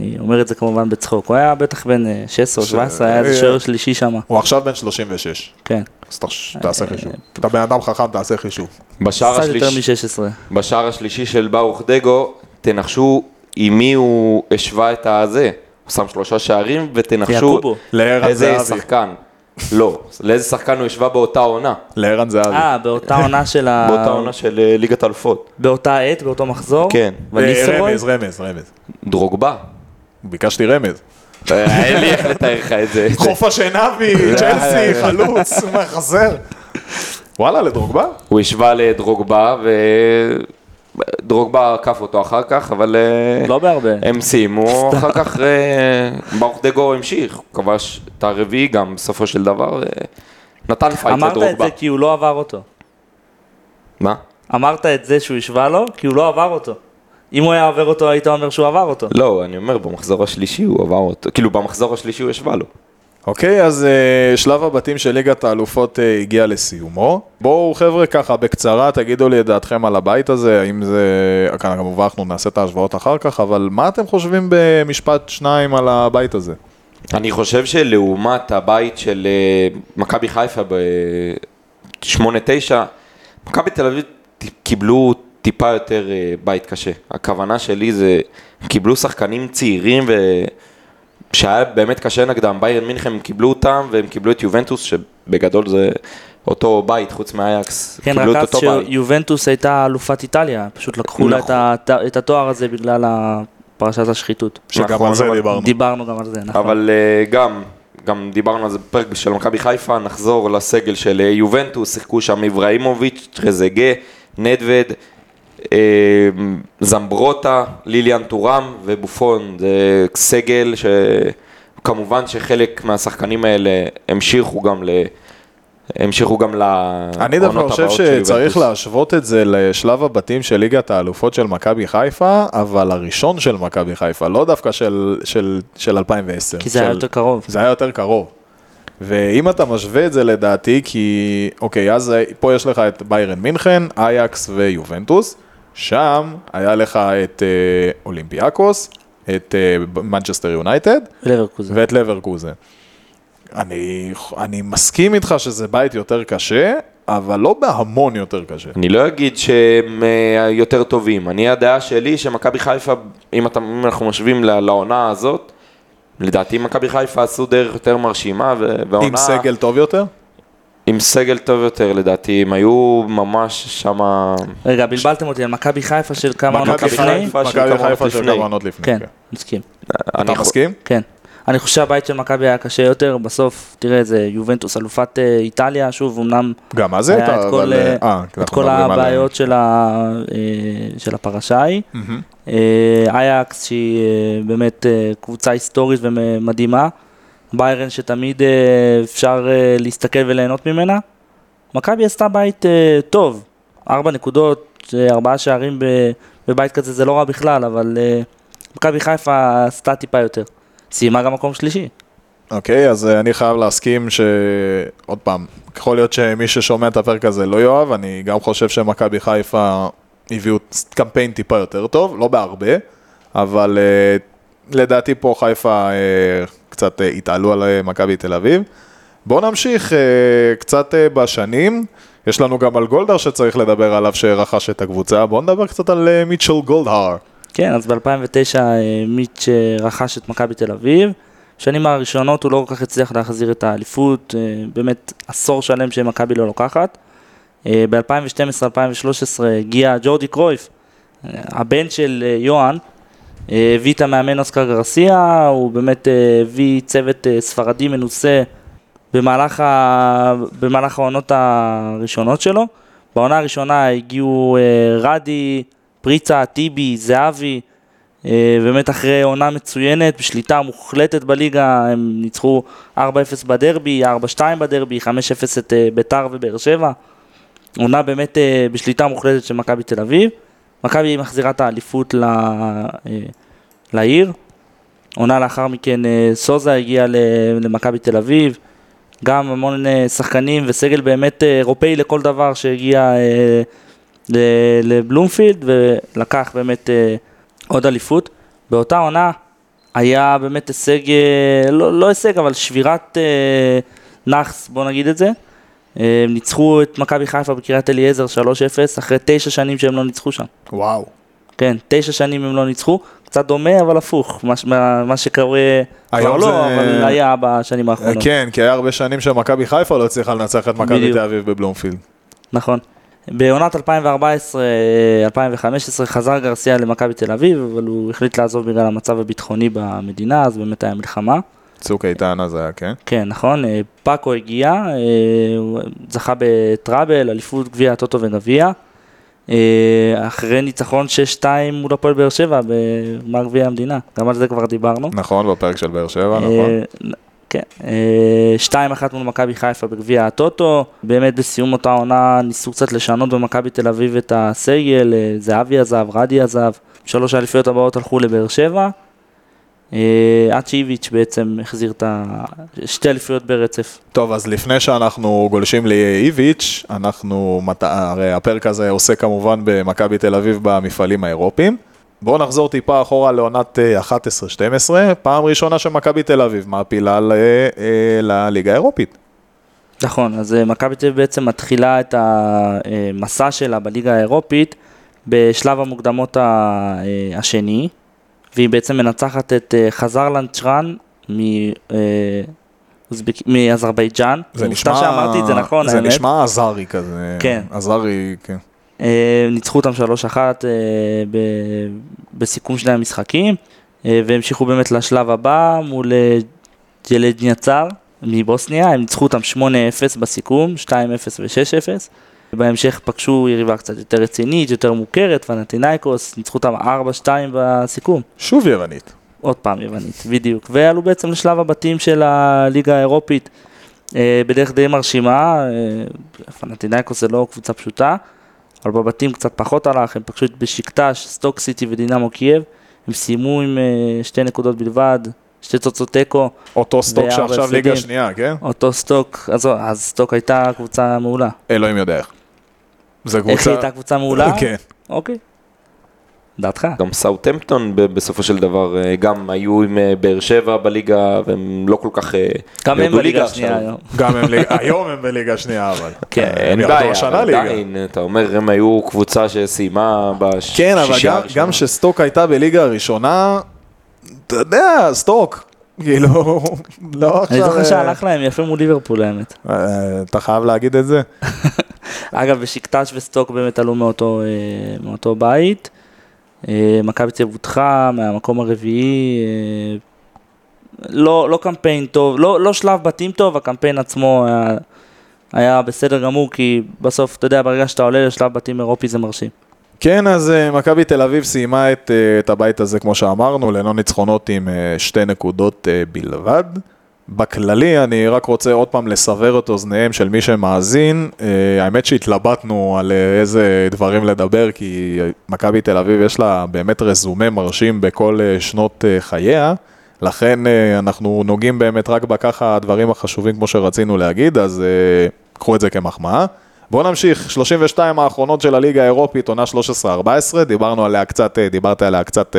אני אומר את זה כמובן בצחוק. הוא היה בטח בן אה, 16 או ש- 17, היה איזה אה, שוער שלישי שם. הוא עכשיו בן 36. כן. אז תחש- תעשה חישוב. אתה בן אדם חכם, תעשה חישוב. בשער השלישי, מ-16. בשער השלישי של ברוך דגו, תנחשו עם מי הוא השווה את הזה. הוא שם שלושה שערים, ותנחשו איזה. שחקן. לא, לאיזה שחקן הוא השווה באותה עונה. לערן זהבי. אה, באותה עונה של ה... באותה עונה של אה, ליגת אלופות. באותה עת, באותו מחזור? כן. רמז, רמז, רמז. דרוגבה. ביקשתי רמז. אין לי איך לתאר לך את זה. חוף השנבי, צ'לסי, חלוץ, מה חסר? וואלה, לדרוגבה? הוא השווה לדרוגבה, ודרוגבה עקף אותו אחר כך, אבל אה, לא בהרבה. הם סיימו, אחר כך אה, ברוך דגו המשיך, הוא כבש את הרביעי גם בסופו של דבר, אה, נתן fight אמרת את לדרוגבה. זה כי הוא לא עבר אותו. מה? אמרת את זה שהוא השווה לו, כי הוא לא עבר אותו. אם הוא היה עובר אותו, היית אומר שהוא עבר אותו. לא, אני אומר, במחזור השלישי הוא עבר אותו, כאילו במחזור השלישי הוא השווה לו. אוקיי, אז אה, שלב הבתים של ליגת האלופות אה, הגיע לסיומו. בואו חבר'ה ככה בקצרה תגידו לי את דעתכם על הבית הזה, האם זה, כאן כמובן אנחנו נעשה את ההשוואות אחר כך, אבל מה אתם חושבים במשפט שניים על הבית הזה? אני חושב שלעומת הבית של אה, מכבי חיפה ב-8-9, מכבי תל אביב קיבלו טיפה יותר אה, בית קשה. הכוונה שלי זה, קיבלו שחקנים צעירים ו... שהיה באמת קשה נגדם, ביירן מינכן הם קיבלו אותם והם קיבלו את יובנטוס שבגדול זה אותו בית חוץ מאייקס, כן, קיבלו רק את אז אותו בית. שיובנטוס הייתה אלופת איטליה, פשוט לקחו לה את נכון. את התואר הזה בגלל פרשת השחיתות. שגם נכון, על זה אבל- דיברנו. דיברנו גם על זה, נכון. אבל אה, גם, גם דיברנו על זה בפרק של מכבי חיפה, נחזור לסגל של אה, יובנטוס, שיחקו שם אברהימוביץ', טרזגה, נדווד, זמברוטה, ליליאן טורם ובופון, זה סגל שכמובן שחלק מהשחקנים האלה המשיכו גם ל... המשיכו גם לעונות אני דווקא הבאות חושב של שצריך. להשוות את זה לשלב הבתים של ליגת האלופות של מכבי חיפה, אבל הראשון של מכבי חיפה, לא דווקא של, של, של 2010. כי זה היה של- יותר קרוב. זה היה יותר קרוב. ואם אתה משווה את זה לדעתי, כי, אוקיי, אז פה יש לך את ביירן מינכן, אייקס ויובנטוס, שם היה לך את אה, אולימפיאקוס, את אה, מנצ'סטר יונייטד לברקוזן. ואת לברקוזן. אני, אני מסכים איתך שזה בית יותר קשה, אבל לא בהמון יותר קשה. אני לא אגיד שהם אה, יותר טובים, אני הדעה שלי שמכבי חיפה, אם, אתה, אם אנחנו משווים ל- לעונה הזאת, לדעתי מכבי חיפה עשו דרך יותר מרשימה, ו- והעונה... עם סגל טוב יותר? עם סגל טוב יותר לדעתי, הם היו ממש שמה... רגע, בלבלתם אותי על מכבי חיפה של כמה עונות מכבי לפני? מכבי כמה חיפה של לפני. כמה עונות לפני. כן, כן. מסכים. אני אתה מסכים? כן. אני חושב שהבית של מכבי היה קשה יותר, בסוף, תראה, זה יובנטוס, אלופת אה, איטליה, שוב, אמנם גם אז הייתה, את כל, אבל... אה, אה, את כל הבעיות של ה- אה, של הפרשה ההיא. אה, אייקס שהיא אה, באמת אה, קבוצה היסטורית ומדהימה, ביירן שתמיד אה, אפשר אה, להסתכל וליהנות ממנה. מכבי עשתה בית אה, טוב, ארבע נקודות, ארבעה שערים בבית כזה זה לא רע בכלל, אבל מכבי חיפה עשתה טיפה יותר. סיימה גם מקום שלישי. אוקיי, אז אה, אני חייב להסכים ש... עוד פעם, יכול להיות שמי ששומע את הפרק הזה לא יאהב, אני גם חושב שמכבי חיפה הביאו קמפיין טיפה יותר טוב, לא בהרבה, אבל לדעתי פה חיפה קצת אה, התעלו על אה, מכבי תל אביב. בואו נמשיך אה, קצת בשנים, יש לנו גם על גולדהר שצריך לדבר עליו שרכש את הקבוצה, בואו נדבר קצת על מיטשל גולדהר. כן, אז ב-2009 מיץ' רכש את מכבי תל אביב. בשנים הראשונות הוא לא כל כך הצליח להחזיר את האליפות, באמת עשור שלם שמכבי לא לוקחת. אה, ב-2012-2013 הגיע ג'ורדי קרויף, הבן של יוהאן, הביא את המאמן אוסקר גרסיה, הוא באמת אה, הביא צוות אה, ספרדי מנוסה במהלך, ה... במהלך העונות הראשונות שלו. בעונה הראשונה הגיעו אה, רדי, פריצה, טיבי, זהבי, אה, באמת אחרי עונה מצוינת, בשליטה מוחלטת בליגה, הם ניצחו 4-0 בדרבי, 4-2 בדרבי, 5-0 את אה, ביתר ובאר שבע. עונה באמת אה, בשליטה מוחלטת של מכבי תל אביב. מכבי מחזירה את האליפות ל... אה, לעיר. עונה לאחר מכן אה, סוזה הגיע למכבי תל אביב. גם המון אה, שחקנים וסגל באמת אירופאי לכל דבר שהגיע לבלומפילד ולקח באמת עוד אליפות. באותה עונה היה באמת הישג, לא, לא הישג, אבל שבירת נאחס, בוא נגיד את זה. אה, הם ניצחו את מכבי חיפה בקריית אליעזר 3-0, אחרי תשע שנים שהם לא ניצחו שם. וואו. כן, תשע שנים הם לא ניצחו, קצת דומה אבל הפוך, מה, מה, מה שקורה כבר לא, זה- אבל היה בשנים האחרונות. כן, כי היה הרבה שנים שמכבי חיפה לא הצליחה לנצח את מכבי. תל אביב בבלומפילד. נכון. בעונת 2014-2015 חזר גרסיה למכבי תל אביב, אבל הוא החליט לעזוב בגלל המצב הביטחוני במדינה, אז באמת היה מלחמה. צוק איתן אז היה, כן? כן, נכון, אה, פאקו הגיע, אה, הוא זכה בטראבל, אליפות גביע הטוטו וגביע. אה, אחרי ניצחון 6-2 מול הפועל באר שבע בגמר גביע המדינה, גם על זה כבר דיברנו. נכון, בפרק של באר שבע, נכון. כן, אה, 2-1 מול מכבי חיפה בגביע הטוטו, באמת בסיום אותה עונה ניסו קצת לשנות במכבי תל אביב את הסגל, זהבי עזב, רדי עזב, שלוש האליפויות הבאות הלכו לבאר שבע, עד שאיביץ' בעצם החזיר את. שתי אליפויות ברצף. טוב, אז לפני שאנחנו גולשים לאיביץ', אנחנו, הרי הפרק הזה עוסק כמובן במכבי תל אביב במפעלים האירופיים. בואו נחזור טיפה אחורה לעונת אה, 11-12, פעם ראשונה שמכבי תל אביב מעפילה ל- אה, לליגה האירופית. נכון, אז אה, מכבי תל אביב בעצם מתחילה את המסע שלה בליגה האירופית בשלב המוקדמות אה, השני, והיא בעצם מנצחת את אה, חזרלנד צ'רן מ- אה, מאזרבייג'אן. זה נשמע... שאמרתי את זה נכון, זה האמת. נשמע עזרי כזה. כן. עזרי, כן. אה, ניצחו אותם 3-1 אה, ב- בסיכום שני המשחקים, והמשיכו באמת לשלב הבא מול ג'לג'ניאצר מבוסניה, הם ניצחו אותם 8-0 בסיכום, 2-0 ו-6-0. בהמשך פגשו יריבה קצת יותר רצינית, יותר מוכרת, פנאתינאיקוס, ניצחו אותם 4-2 בסיכום. שוב יוונית. עוד פעם יוונית, בדיוק. ועלו בעצם לשלב הבתים של הליגה האירופית אה, בדרך די מרשימה. אה, פנאתינאיקוס זה לא קבוצה פשוטה, אבל בבתים קצת פחות הלך, הם פגשו את בשקטש, סטוק סיטי ודינמו קייב. הם סיימו עם אה, שתי נקודות בלבד, שתי תוצאות תיקו, אותו סטוק שעכשיו. ליגה שנייה, כן? אותו סטוק, אז, אז סטוק הייתה קבוצה מעולה. אלוהים יודע איך. זה איך קבוצה... היא הייתה קבוצה מעולה? כן. אוקיי. דעתך. גם סאוטהמפטון ב- בסופו של דבר אה, גם היו עם אה, באר שבע בליגה והם לא כל כך אה, גם הם בליגה. השנייה היום. גם הם ליגה, היום הם בליגה שנייה, אבל. כן, הם אין בעיה. עדיין, אתה אומר, הם היו קבוצה שסיימה בשישה כן, אבל גם- שסטוק הייתה בליגה הראשונה, אתה יודע, סטוק, כאילו, לא אני עכשיו... זוכר אה, שהלך להם יפה מול ליברפול האמת. אתה חייב להגיד את זה? אגב, בשקטש וסטוק באמת עלו מאותו, אה, מאותו בית. אה, מכבי הודחה מהמקום הרביעי. אה, לא, לא קמפיין טוב, לא, לא שלב בתים טוב, הקמפיין עצמו היה, היה בסדר גמור, כי בסוף, אתה יודע, ברגע שאתה עולה לשלב בתים אירופי זה מרשים. כן, אז מכבי תל אביב סיימה את, את הבית הזה, כמו שאמרנו, ללא ניצחונות עם שתי נקודות בלבד. בכללי, אני רק רוצה עוד פעם לסבר את אוזניהם של מי שמאזין. אה, האמת שהתלבטנו על אה, איזה דברים לדבר, כי מכבי תל אביב יש לה באמת רזומה מרשים בכל אה, שנות חייה. לכן אנחנו נוגעים באמת רק בככה הדברים החשובים כמו שרצינו להגיד, אז קחו את זה כמחמאה. בואו נמשיך, 32 האחרונות של הליגה האירופית, עונה 13-14, דיברנו עליה קצת, דיברת עליה קצת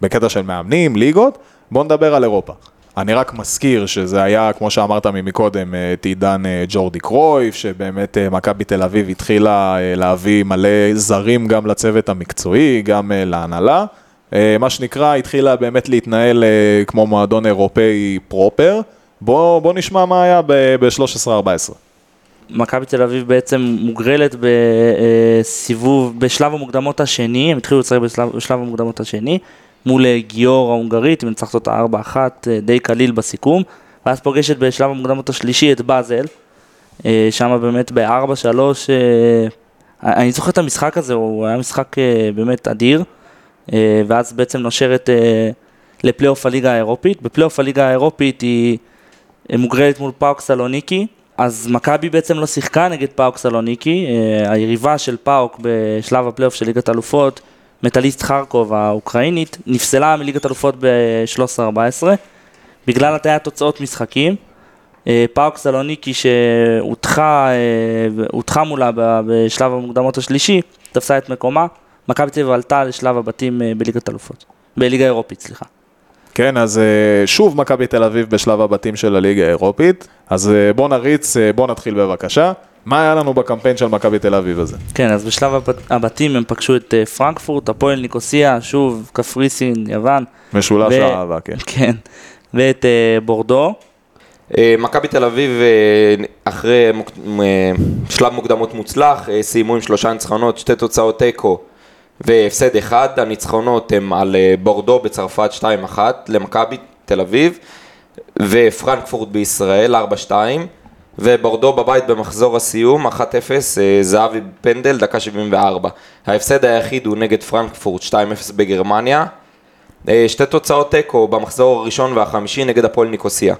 בקטע של מאמנים, ליגות, בואו נדבר על אירופה. אני רק מזכיר שזה היה, כמו שאמרת ממקודם, אה, את עידן אה, ג'ורדי קרויף, שבאמת אה, מכבי תל אביב התחילה להביא מלא זרים גם לצוות המקצועי, גם להנהלה. מה שנקרא, התחילה באמת להתנהל כמו מועדון אירופאי פרופר. בוא, בוא נשמע מה היה ב-13-14. מכבי תל אביב בעצם מוגרלת בסיבוב, בשלב המוקדמות השני, הם התחילו לשחק בשלב, בשלב המוקדמות השני, מול אה, גיאור ההונגרית, מנצחת אותה 4-1, אה, די קליל בסיכום. ואז פוגשת בשלב המוקדמות השלישי את באזל, אה, שם באמת ב-4-3, אה, אני זוכר את המשחק הזה, הוא היה משחק באמת אדיר, ואז בעצם נושרת לפלייאוף הליגה האירופית. בפלייאוף הליגה האירופית היא מוגרלת מול פאוק סלוניקי, אז מכבי בעצם לא שיחקה נגד פאוק סלוניקי, היריבה של פאוק בשלב הפלייאוף של ליגת אלופות, מטאליסט חרקוב האוקראינית, נפסלה מליגת אלופות ב-13-14, בגלל הטיית תוצאות משחקים. אה, פאוק סלוניקי שהודחה אה, מולה בשלב המוקדמות השלישי, תפסה את מקומה, מכבי אביב עלתה לשלב הבתים אה, בליגת אלופות, בליגה האירופית, סליחה. כן, אז שוב מכבי תל אביב בשלב הבתים של הליגה האירופית. אז בוא נריץ, בוא נתחיל בבקשה. מה היה לנו בקמפיין של מכבי תל אביב הזה? כן, אז בשלב הבת- הבתים הם פגשו את אה, פרנקפורט, הפועל ניקוסיה, שוב, קפריסין, יוון. משולש ו- האהבה, כן. כן, ואת אה, בורדו. אה, מכבי תל אביב, אחרי מוק- שלב מוקדמות מוצלח, סיימו עם שלושה ניצחונות, שתי תוצאות תיקו והפסד אחד. הניצחונות הם על בורדו בצרפת 2-1 למכבי תל אביב, ופרנקפורט בישראל 4-2, ובורדו בבית במחזור הסיום 1-0, אה, זהבי פנדל, דקה 74. ההפסד היחיד הוא נגד פרנקפורט 2-0 בגרמניה. אה, שתי תוצאות תיקו במחזור הראשון והחמישי נגד הפועל ניקוסיה.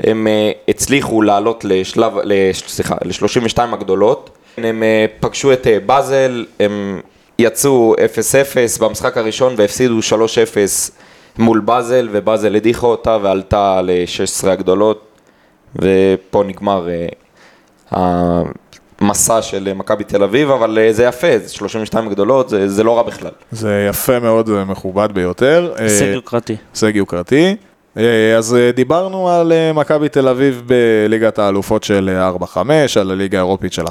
הם אה, הצליחו לעלות לשלב, לש- סליחה, ל-32 הגדולות. הם פגשו את באזל, הם יצאו 0-0 במשחק הראשון והפסידו 3-0 מול באזל, ובאזל הדיחה אותה ועלתה ל-16 הגדולות, ופה נגמר אה, המסע של אה, מכבי תל אביב, אבל אה, זה יפה, זה 32 הגדולות, זה, זה לא רע בכלל. זה יפה מאוד ומכובד ביותר. אה, הישג יוקרתי. הישג יוקרתי. אז דיברנו על מכבי תל אביב בליגת האלופות של אה, 4-5, על הליגה האירופית של 11-12,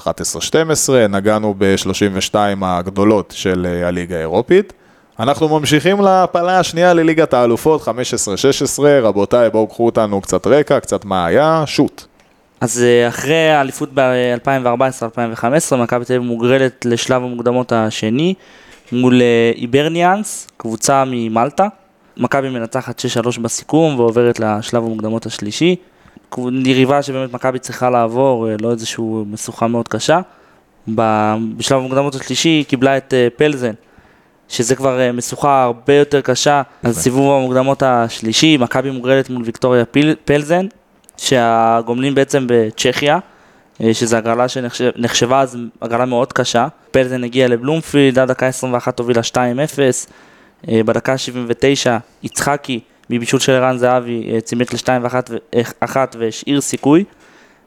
נגענו ב-32 הגדולות של הליגה האירופית. אנחנו ממשיכים להפלה השנייה לליגת האלופות, 15-16, רבותיי, בואו קחו אותנו קצת רקע, קצת מה היה, שוט. אז אה, אחרי האליפות ב-2014-2015, מכבי תל אביב מוגרלת לשלב המוקדמות השני מול אה, איברניאנס, קבוצה ממלטה. מכבי מנצחת 6-3 בסיכום ועוברת לשלב המוקדמות השלישי. יריבה שבאמת מכבי צריכה לעבור, אה, לא איזושהי משוכה מאוד קשה. בשלב המוקדמות השלישי היא קיבלה את אה, פלזן, שזה כבר אה, משוכה הרבה יותר קשה. אז סיבוב המוקדמות השלישי, מכבי מוגרלת מול ויקטוריה פיל- פלזן, שהגומלין בעצם בצ'כיה, אה, שזו הגרלה שנחשבה אז הגרלה מאוד קשה. פלזן הגיע לבלומפילד, עד דקה 21 הובילה 2-0. אה, בדקה 79 יצחקי, מבישול של ערן זהבי, צימק ל-2-1 והשאיר סיכוי.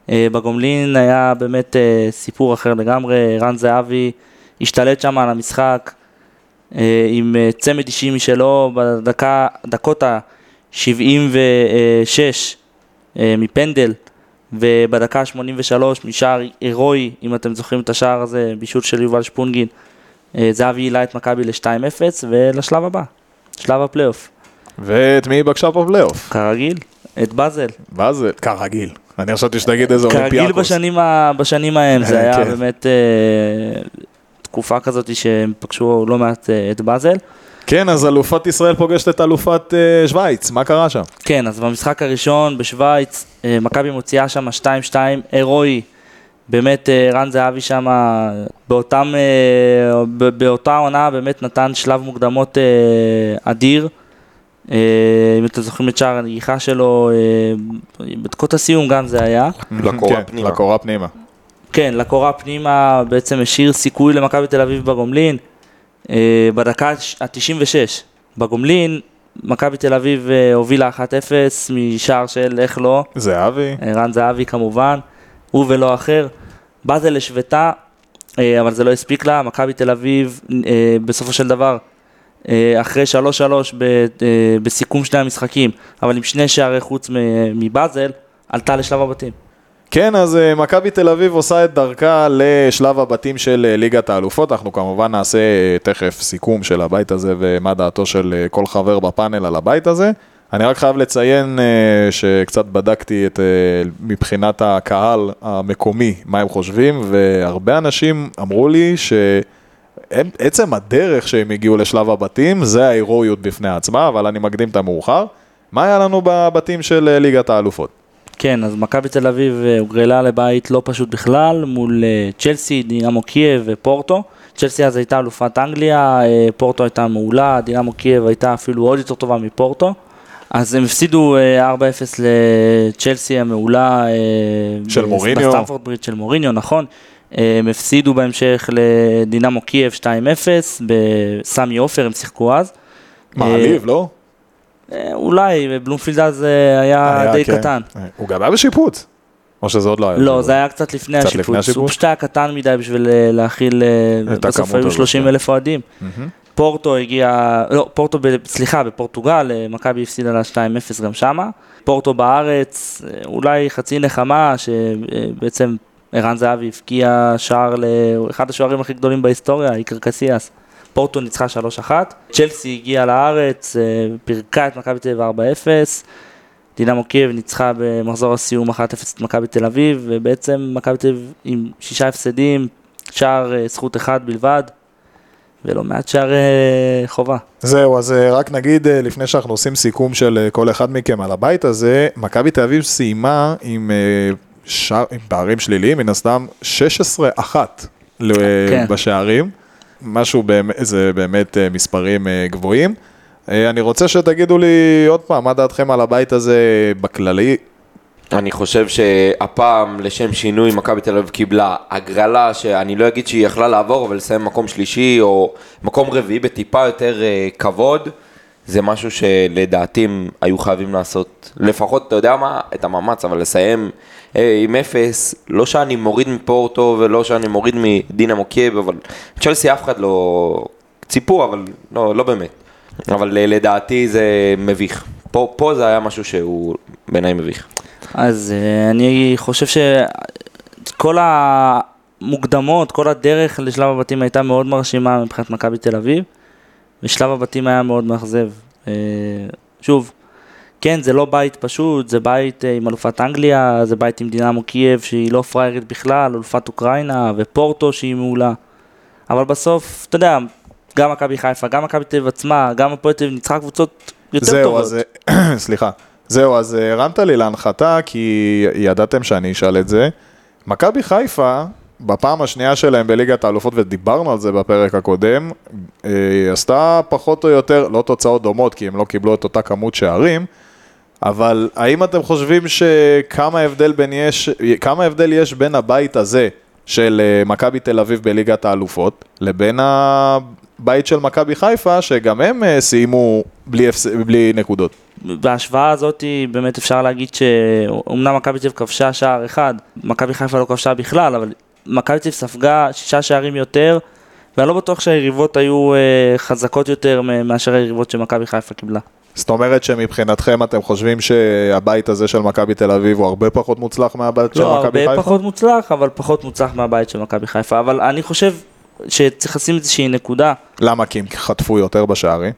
בגומלין היה באמת סיפור אחר לגמרי, ערן זהבי השתלט שם על המשחק עם אה, צמד אישי משלו בדקה, דקות ה-76 אה, מפנדל, ובדקה ה-83 משער הירואי, אם אתם זוכרים את השער הזה, בישול של יובל שפונגין, אה, זהבי העלה את מכבי ל-2-0 ולשלב הבא, שלב הפלייאוף. ואת מי היא פגשה בפלייאוף? כרגיל, את באזל. זה? כרגיל. אני חשבתי שתגיד איזה כרגיל אולימפיאקוס. בשנים, ה, בשנים ההם, זה אה, היה כן. באמת אה, תקופה כזאת שהם פגשו לא מעט אה, את באזל. כן, אז אלופת ישראל פוגשת את אלופת אה, שווייץ, מה קרה שם? כן, אז במשחק הראשון בשוויץ, אה, מכבי מוציאה שם 2-2 הירואי. באמת רן זהבי שם באותם, ב- באותה עונה באמת נתן שלב מוקדמות אדיר. אם אתם זוכרים את שער הנגיחה שלו, בדקות הסיום גם זה היה. לקורה כן, פנימה. לקורה פנימה. כן, לקורה פנימה בעצם השאיר סיכוי למכבי תל אביב בגומלין. אה, בדקה ה-96 בגומלין, מכבי תל אביב אה, הובילה 1-0 משער של איך לא, זהבי. ערן זהבי כמובן, הוא ולא אחר. באזל השוותה, אה, אבל זה לא הספיק לה, מכבי תל אביב אה, בסופו של דבר, אה, אחרי 3-3 ב- אה, בסיכום שני המשחקים, אבל עם שני שערי חוץ מבאזל, עלתה לשלב הבתים. כן, אז אה, מכבי תל אביב עושה את דרכה לשלב הבתים של אה, ליגת האלופות. אנחנו כמובן נעשה אה, תכף סיכום של הבית הזה ומה דעתו של כל חבר בפאנל על הבית הזה. אני רק חייב לציין שקצת בדקתי את, מבחינת הקהל המקומי, מה הם חושבים, והרבה אנשים אמרו לי שעצם הדרך שהם הגיעו לשלב הבתים, זה ההירואיות בפני עצמה, אבל אני מקדים את המאוחר. מה היה לנו בבתים של ליגת האלופות? כן, אז מכבי תל אביב אה, הוגרלה לבית לא פשוט בכלל, מול אה, צ'לסי, דינמו קייב ופורטו. צ'לסי אז הייתה אלופת אנגליה, אה, פורטו הייתה מעולה, דינמו קייב הייתה אפילו עוד יותר טובה מפורטו. אז הם הפסידו אה, 4-0 לצ'לסי המעולה. של מוריניו. בסטמפורד ברידג' של מוריניו, נכון. הם הפסידו בהמשך לדינמו קייב 2-0, בסמי עופר הם שיחקו אז. מעליב, לא? אה, אולי, בלומפילד אז אה, היה די כן. קטן. אה, הוא גם היה בשיפוץ. או שזה עוד לא היה? לא? זה היה קצת לפני קצת לפני השיפוץ. השיפוץ? הוא פשוט היה קטן מדי בשביל להכיל, בסוף היו הזאת, 30 כן. אלף אוהדים. פורטו הגיע, לא, פורטו, ב, סליחה, בפורטוגל, מכבי הפסידה לה 2-0 גם שמה. פורטו בארץ, אולי חצי נחמה, שבעצם ערן זהבי הבקיע שער לאחד השוערים הכי גדולים בהיסטוריה, איקר קסיאס. פורטו ניצחה 3-1. צ'לסי הגיעה לארץ, אה, פירקה את מכבי תל אביב 4-0. דינמו קייב ניצחה במחזור הסיום 1-0 את מכבי תל אביב, ובעצם מכבי תל אביב עם שישה הפסדים, שער אה, זכות אחד בלבד, ולא מעט שערי חובה. זהו, אז אה, רק נגיד, אה, לפני שאנחנו עושים סיכום של אה, כל אחד מכם על הבית הזה, מכבי תל אביב סיימה עם, אה, שער, עם פערים שליליים, מן הסתם 16-1 ל- כן. בשערים, משהו, באמת, זה באמת אה, מספרים אה, גבוהים. אה, אני רוצה שתגידו לי עוד פעם, מה דעתכם על הבית הזה בכללי? אני חושב שהפעם, לשם שינוי, מכבי תל אביב קיבלה הגרלה שאני לא אגיד שהיא יכלה לעבור, אבל לסיים מקום שלישי או מקום רביעי בטיפה יותר כבוד, זה משהו שלדעתי הם היו חייבים לעשות, לפחות, אתה יודע מה, את המאמץ, אבל לסיים אה, עם אפס, לא שאני מוריד מפורטו ולא שאני מוריד מדינמו קייב, אבל צ'לסי אף אחד לא ציפו, אבל לא, לא באמת. אבל אה, לדעתי זה מביך. פה, פה זה היה משהו שהוא בעיניי מביך. אז אה, אני חושב שכל המוקדמות, כל הדרך לשלב הבתים הייתה מאוד מרשימה מבחינת מכבי תל אביב, ושלב הבתים היה מאוד מאכזב. אה, שוב, כן, זה לא בית פשוט, זה בית אה, עם אלופת אנגליה, זה בית עם דינמו קייב שהיא לא פריירית בכלל, אלופת אוקראינה, ופורטו שהיא מעולה. אבל בסוף, אתה יודע, גם מכבי חיפה, גם מכבי תל אביב עצמה, גם הפועל תל אביב ניצחה קבוצות יותר זהו, טובות. אז, אה, סליחה. זהו, אז הרמת לי להנחתה, כי ידעתם שאני אשאל את זה. מכבי חיפה, בפעם השנייה שלהם בליגת האלופות, ודיברנו על זה בפרק הקודם, אה, עשתה פחות או יותר, לא תוצאות דומות, כי הם לא קיבלו את אותה כמות שערים, אבל האם אתם חושבים שכמה הבדל, בין יש, כמה הבדל יש בין הבית הזה של אה, מכבי תל אביב בליגת האלופות, לבין הבית של מכבי חיפה, שגם הם אה, סיימו בלי, הפס... בלי נקודות? בהשוואה הזאת באמת אפשר להגיד שאומנם מכבי תל אביב כבשה שער אחד, מכבי חיפה לא כבשה בכלל, אבל מכבי תל ספגה שישה שערים יותר, ואני לא בטוח שהיריבות היו אה, חזקות יותר מאשר היריבות שמכבי חיפה קיבלה. זאת אומרת שמבחינתכם אתם חושבים שהבית הזה של מכבי תל אביב הוא הרבה פחות מוצלח מהבית של לא, מכבי הרבה חיפה? פחות מוצלח, אבל פחות מוצלח מהבית של מכבי חיפה, אבל אני חושב שצריך לשים איזושהי נקודה למה? כי הם חטפו יותר בשערים?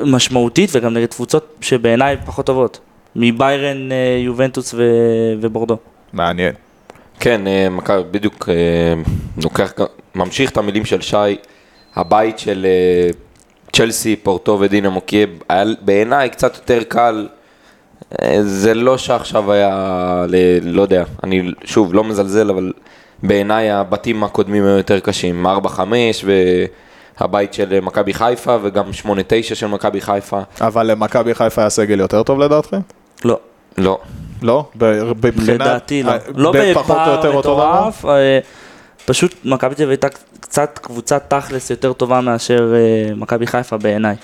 משמעותית וגם נגד קבוצות שבעיניי פחות טובות, מביירן, אה, יובנטוס ו- ובורדו. מעניין. כן, אה, מכבי בדיוק אה, לוקח, ממשיך את המילים של שי, הבית של אה, צ'לסי, פורטו ודינמו קייב, בעיניי קצת יותר קל, אה, זה לא שעכשיו היה, ל- לא יודע, אני שוב לא מזלזל, אבל בעיניי הבתים הקודמים היו יותר קשים, 4-5 והבית של מכבי חיפה וגם 8-9 של מכבי חיפה, אבל למכבי חיפה היה סגל יותר טוב לדעתכם? לא. לא. לא? ב- מבחינת... לדעתי לא. אה, לא בפער? מטורף, אה, פשוט מכבי תל אביב הייתה קצת קבוצת תכלס יותר טובה מאשר אה, מכבי חיפה בעיניי.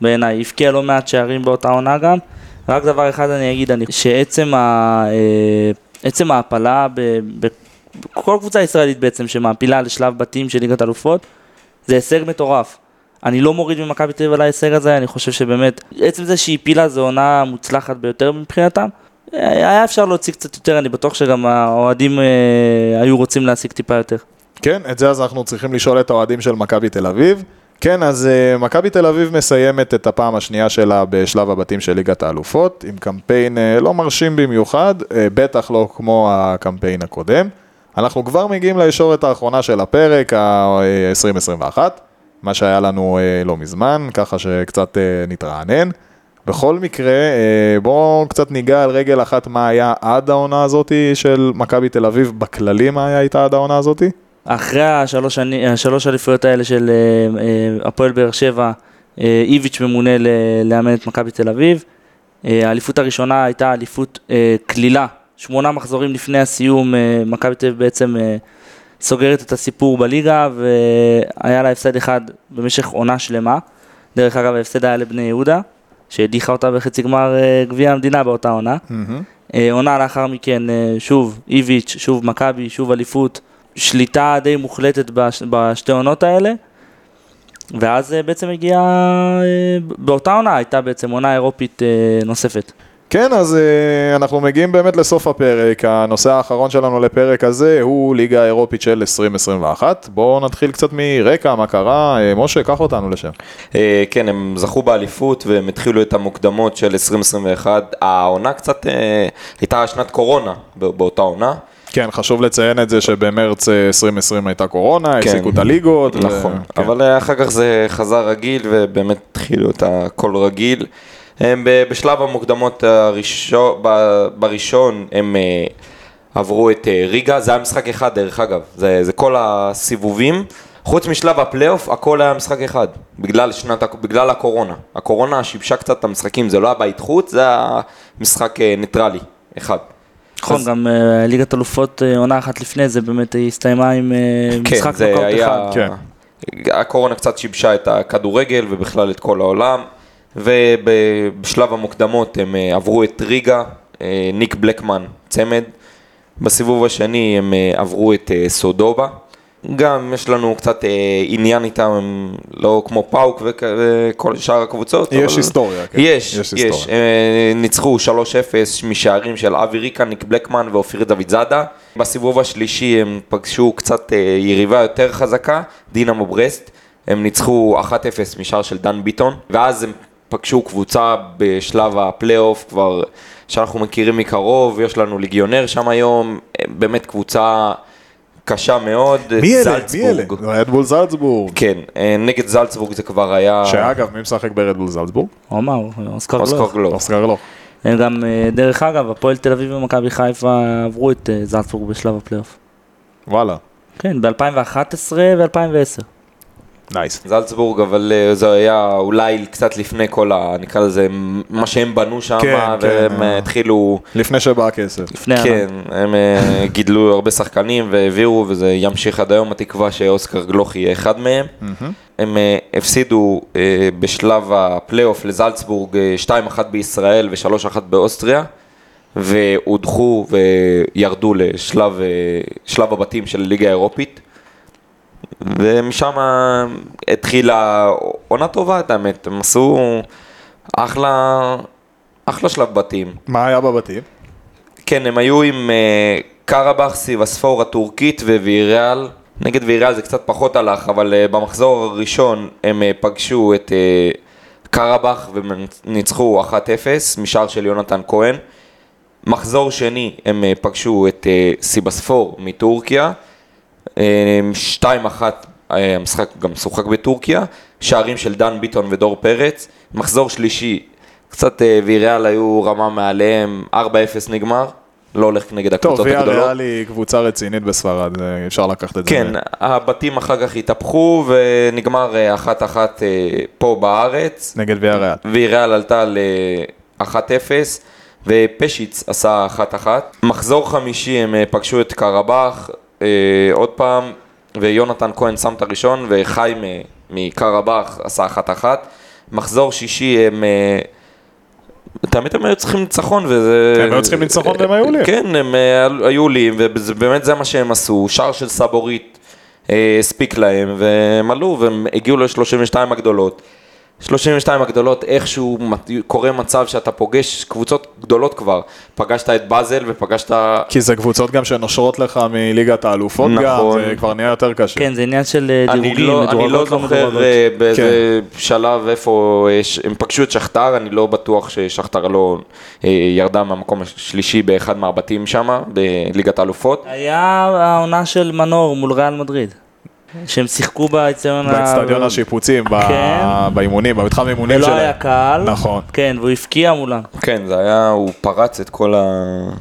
בעיניי, הבקיע לא מעט שערים באותה עונה גם. רק דבר אחד אני אגיד, אני, שעצם ה, עצם ההעפלה בכל קבוצה ישראלית בעצם שמעפילה לשלב בתים של ליגת אלופות, זה הישג מטורף. אני לא מוריד ממכבי תל אביב על ההישג הזה, אני חושב שבאמת, עצם זה שהיא הפילה זו עונה מוצלחת ביותר מבחינתם. היה אפשר להוציא קצת יותר, אני בטוח שגם האוהדים אה, היו רוצים להשיג טיפה יותר. כן, את זה אז אנחנו צריכים לשאול את האוהדים של מכבי תל אביב. כן, אז uh, מכבי תל אביב מסיימת את הפעם השנייה שלה בשלב הבתים של ליגת האלופות, עם קמפיין uh, לא מרשים במיוחד, בטח לא כמו הקמפיין הקודם. אנחנו כבר מגיעים לישורת האחרונה של הפרק, ה-2021, מה שהיה לנו לא מזמן, ככה שקצת נתרענן. בכל מקרה, אה, בואו קצת ניגע על רגל אחת מה היה עד העונה הזאתי של מכבי תל אביב, בכללי מה היה עד העונה הזאתי? אחרי השלוש, השלוש אליפויות האלה של אה, אה, הפועל באר שבע, איביץ' ממונה לאמן את מכבי תל אביב. האליפות הראשונה הייתה אליפות קלילה, שמונה מחזורים לפני הסיום, מכבי תל אביב בעצם סוגרת את הסיפור בליגה, והיה לה הפסד אחד במשך עונה שלמה. דרך אגב, ההפסד היה לבני יהודה, שהדיחה אותה בחצי גמר אה, גביע המדינה באותה עונה. אה, עונה לאחר מכן, אה, שוב איביץ', שוב מכבי, שוב אליפות, שליטה די מוחלטת בש, בשתי עונות האלה, ואז בעצם הגיעה, באותה עונה הייתה בעצם עונה אירופית נוספת. כן, אז uh, אנחנו מגיעים באמת לסוף הפרק. הנושא האחרון שלנו לפרק הזה הוא ליגה האירופית של 2021. בואו נתחיל קצת מרקע, מה קרה. Uh, משה, קח אותנו לשם. אה, כן, הם זכו באליפות והם התחילו את המוקדמות של 2021. העונה קצת אה, הייתה שנת קורונה בא- באותה עונה. כן, חשוב לציין את זה שבמרץ אה, 2020 הייתה קורונה, כן. הפסיקו את הליגות. ו- נכון, כן. אבל אה, אחר כך זה חזר רגיל ובאמת התחילו את הכל רגיל. הם בשלב המוקדמות הראשון, בראשון הם אה, עברו את אה, ריגה, זה היה משחק אחד דרך אגב, זה, זה כל הסיבובים, חוץ משלב הפלייאוף הכל היה משחק אחד, בגלל, שנת, בגלל הקורונה. הקורונה שיבשה קצת את המשחקים, זה לא היה בית חוץ, זה היה משחק אה, ניטרלי, אחד. נכון, אז- גם אה, ליגת אלופות אה, עונה אחת לפני זה באמת הסתיימה עם משחק כן, זה נוקאוט היה... אחד. כן. הקורונה קצת שיבשה את הכדורגל ובכלל את כל העולם, ובשלב המוקדמות הם אה, עברו את ריגה, אה, ניק בלקמן צמד, בסיבוב השני הם אה, עברו את סודובה. גם יש לנו קצת עניין איתם, הם לא כמו פאוק וכ- וכל שאר הקבוצות. יש אבל- היסטוריה, כן. יש, יש יש. היסטוריה. אה, ניצחו 3-0 משערים של אבי ריקה, ניק בלקמן ואופיר דוד זאדה. בסיבוב השלישי הם פגשו קצת יריבה יותר חזקה, דינמו ברסט. הם ניצחו 1-0 משער של דן ביטון, ואז הם פגשו קבוצה בשלב הפלייאוף כבר שאנחנו מכירים מקרוב, יש לנו ליגיונר שם היום, אה, באמת קבוצה קשה מאוד, מי אלה? מי אלה? זלצבורג. רד בול זלצבורג. כן, אה, נגד זלצבורג זה כבר היה שאגב, מי משחק ברדבול זלצבורג? הוא אמר, אוסקר אוסקר גלוך. גלוך. אוסקר. הם גם, אה, דרך אגב, הפועל תל אביב ומכבי חיפה עברו את זלצבורג בשלב הפלייאוף. וואלה. כן, ב-2011 ו-2010. nice. זלצבורג, אבל אה, זה היה אולי קצת לפני כל ה... נקרא לזה, מה שהם בנו שם, כן, והם כן. אה, התחילו... לפני שבא הכסף. לפני כן, הם אה, גידלו הרבה שחקנים והעבירו, וזה ימשיך עד היום, התקווה שאוסקר גלוך יהיה אחד מהם. הם אה, הפסידו אה, בשלב הפלייאוף לזלצבורג אה, 2-1 בישראל ו-3-1 באוסטריה, והודחו וירדו לשלב אה, שלב הבתים של הליגה האירופית. ומשם התחילה עונה טובה, את האמת, הם עשו אחלה, אחלה שלב בתים. מה היה בבתים? כן, הם היו עם אה, קרבאח, סיבספור הטורקית וויריאל. נגד ויריאל זה קצת פחות הלך, אבל אה, במחזור הראשון הם אה, פגשו את אה, קרבאח וניצחו 1-0 משער של יונתן כהן. מחזור שני הם אה, פגשו את אה, סיבספור מטורקיה. אה, 2-1 אה, המשחק גם שוחק בטורקיה. שערים של דן ביטון ודור פרץ. מחזור שלישי, קצת אה, ויריאל היו רמה מעליהם, 4-0 נגמר. לא הולך נגד טוב, הקבוצות ויה הגדולות. ריאל היא קבוצה רצינית בספרד, אה, אפשר לקחת את זה. כן, הבתים אחר כך התהפכו ונגמר אחת אחת פה בארץ. נגד ויה ריאל. ויריאל עלתה ל-1-0 ופשיץ עשה 1-1. מחזור חמישי הם פגשו את קרבאח אה, עוד פעם ויונתן כהן שם את הראשון וחיים אה, מקרבאח עשה 1-1. מחזור שישי הם... אה, תמיד הם היו צריכים ניצחון וזה... הם היו צריכים ניצחון והם היו עולים. כן, הם אה, היו עולים ובאמת זה מה שהם עשו. שער של סבורית אה, הספיק להם והם עלו והם הגיעו ל-32 הגדולות. 32 הגדולות, איכשהו קורה מצב שאתה פוגש קבוצות גדולות כבר. פגשת את באזל ופגשת... כי זה קבוצות גם שנושרות לך מליגת האלופות גם, נכון. זה כבר נהיה יותר קשה. כן, זה עניין של אה, אני דירוגים, לא, אני לא מדורגות, לא זוכר מדורגות. אה, באיזה שלב איפה יש, הם פגשו את שכתר, אני לא בטוח ששכתר לא אה, ירדה מהמקום השלישי באחד מהבתים שם, בליגת האלופות. היה העונה של מנור מול ריאל מדריד. שהם שיחקו באצטדיון ה- באצטדיון השיפוצים, ב- כן. באימונים, במתחם אימונים ולא שלהם. היה קהל. נכון. כן, והוא הפקיע מולם. כן, זה היה, הוא פרץ את כל ה...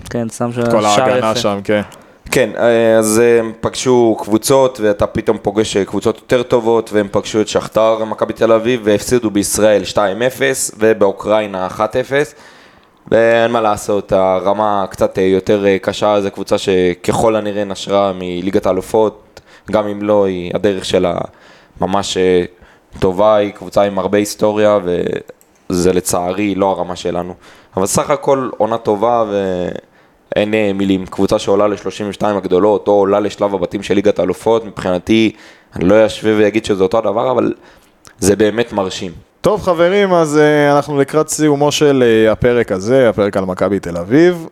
כן, שם שם כל שער ההגנה יפה. שם, כן. כן, אז הם פגשו קבוצות, ואתה פתאום פוגש אה, קבוצות יותר טובות, והם פגשו את שכתר, מכבי תל אביב, והפסידו בישראל 2-0, ובאוקראינה 1-0. ואין מה לעשות, הרמה קצת אה, יותר אה, קשה, זו קבוצה שככל הנראה נשרה מליגת האלופות, גם אם לא, היא הדרך שלה ממש אה, טובה, היא קבוצה עם הרבה היסטוריה, וזה לצערי לא הרמה שלנו. אבל סך הכל עונה טובה ואין אה, מילים. קבוצה שעולה ל-32 הגדולות, או עולה לשלב הבתים של ליגת האלופות, מבחינתי, אני לא אשווה ואגיד שזה אותו הדבר, אבל זה באמת מרשים. טוב חברים, אז uh, אנחנו לקראת סיומו של הפרק הזה, הפרק על מכבי תל אביב.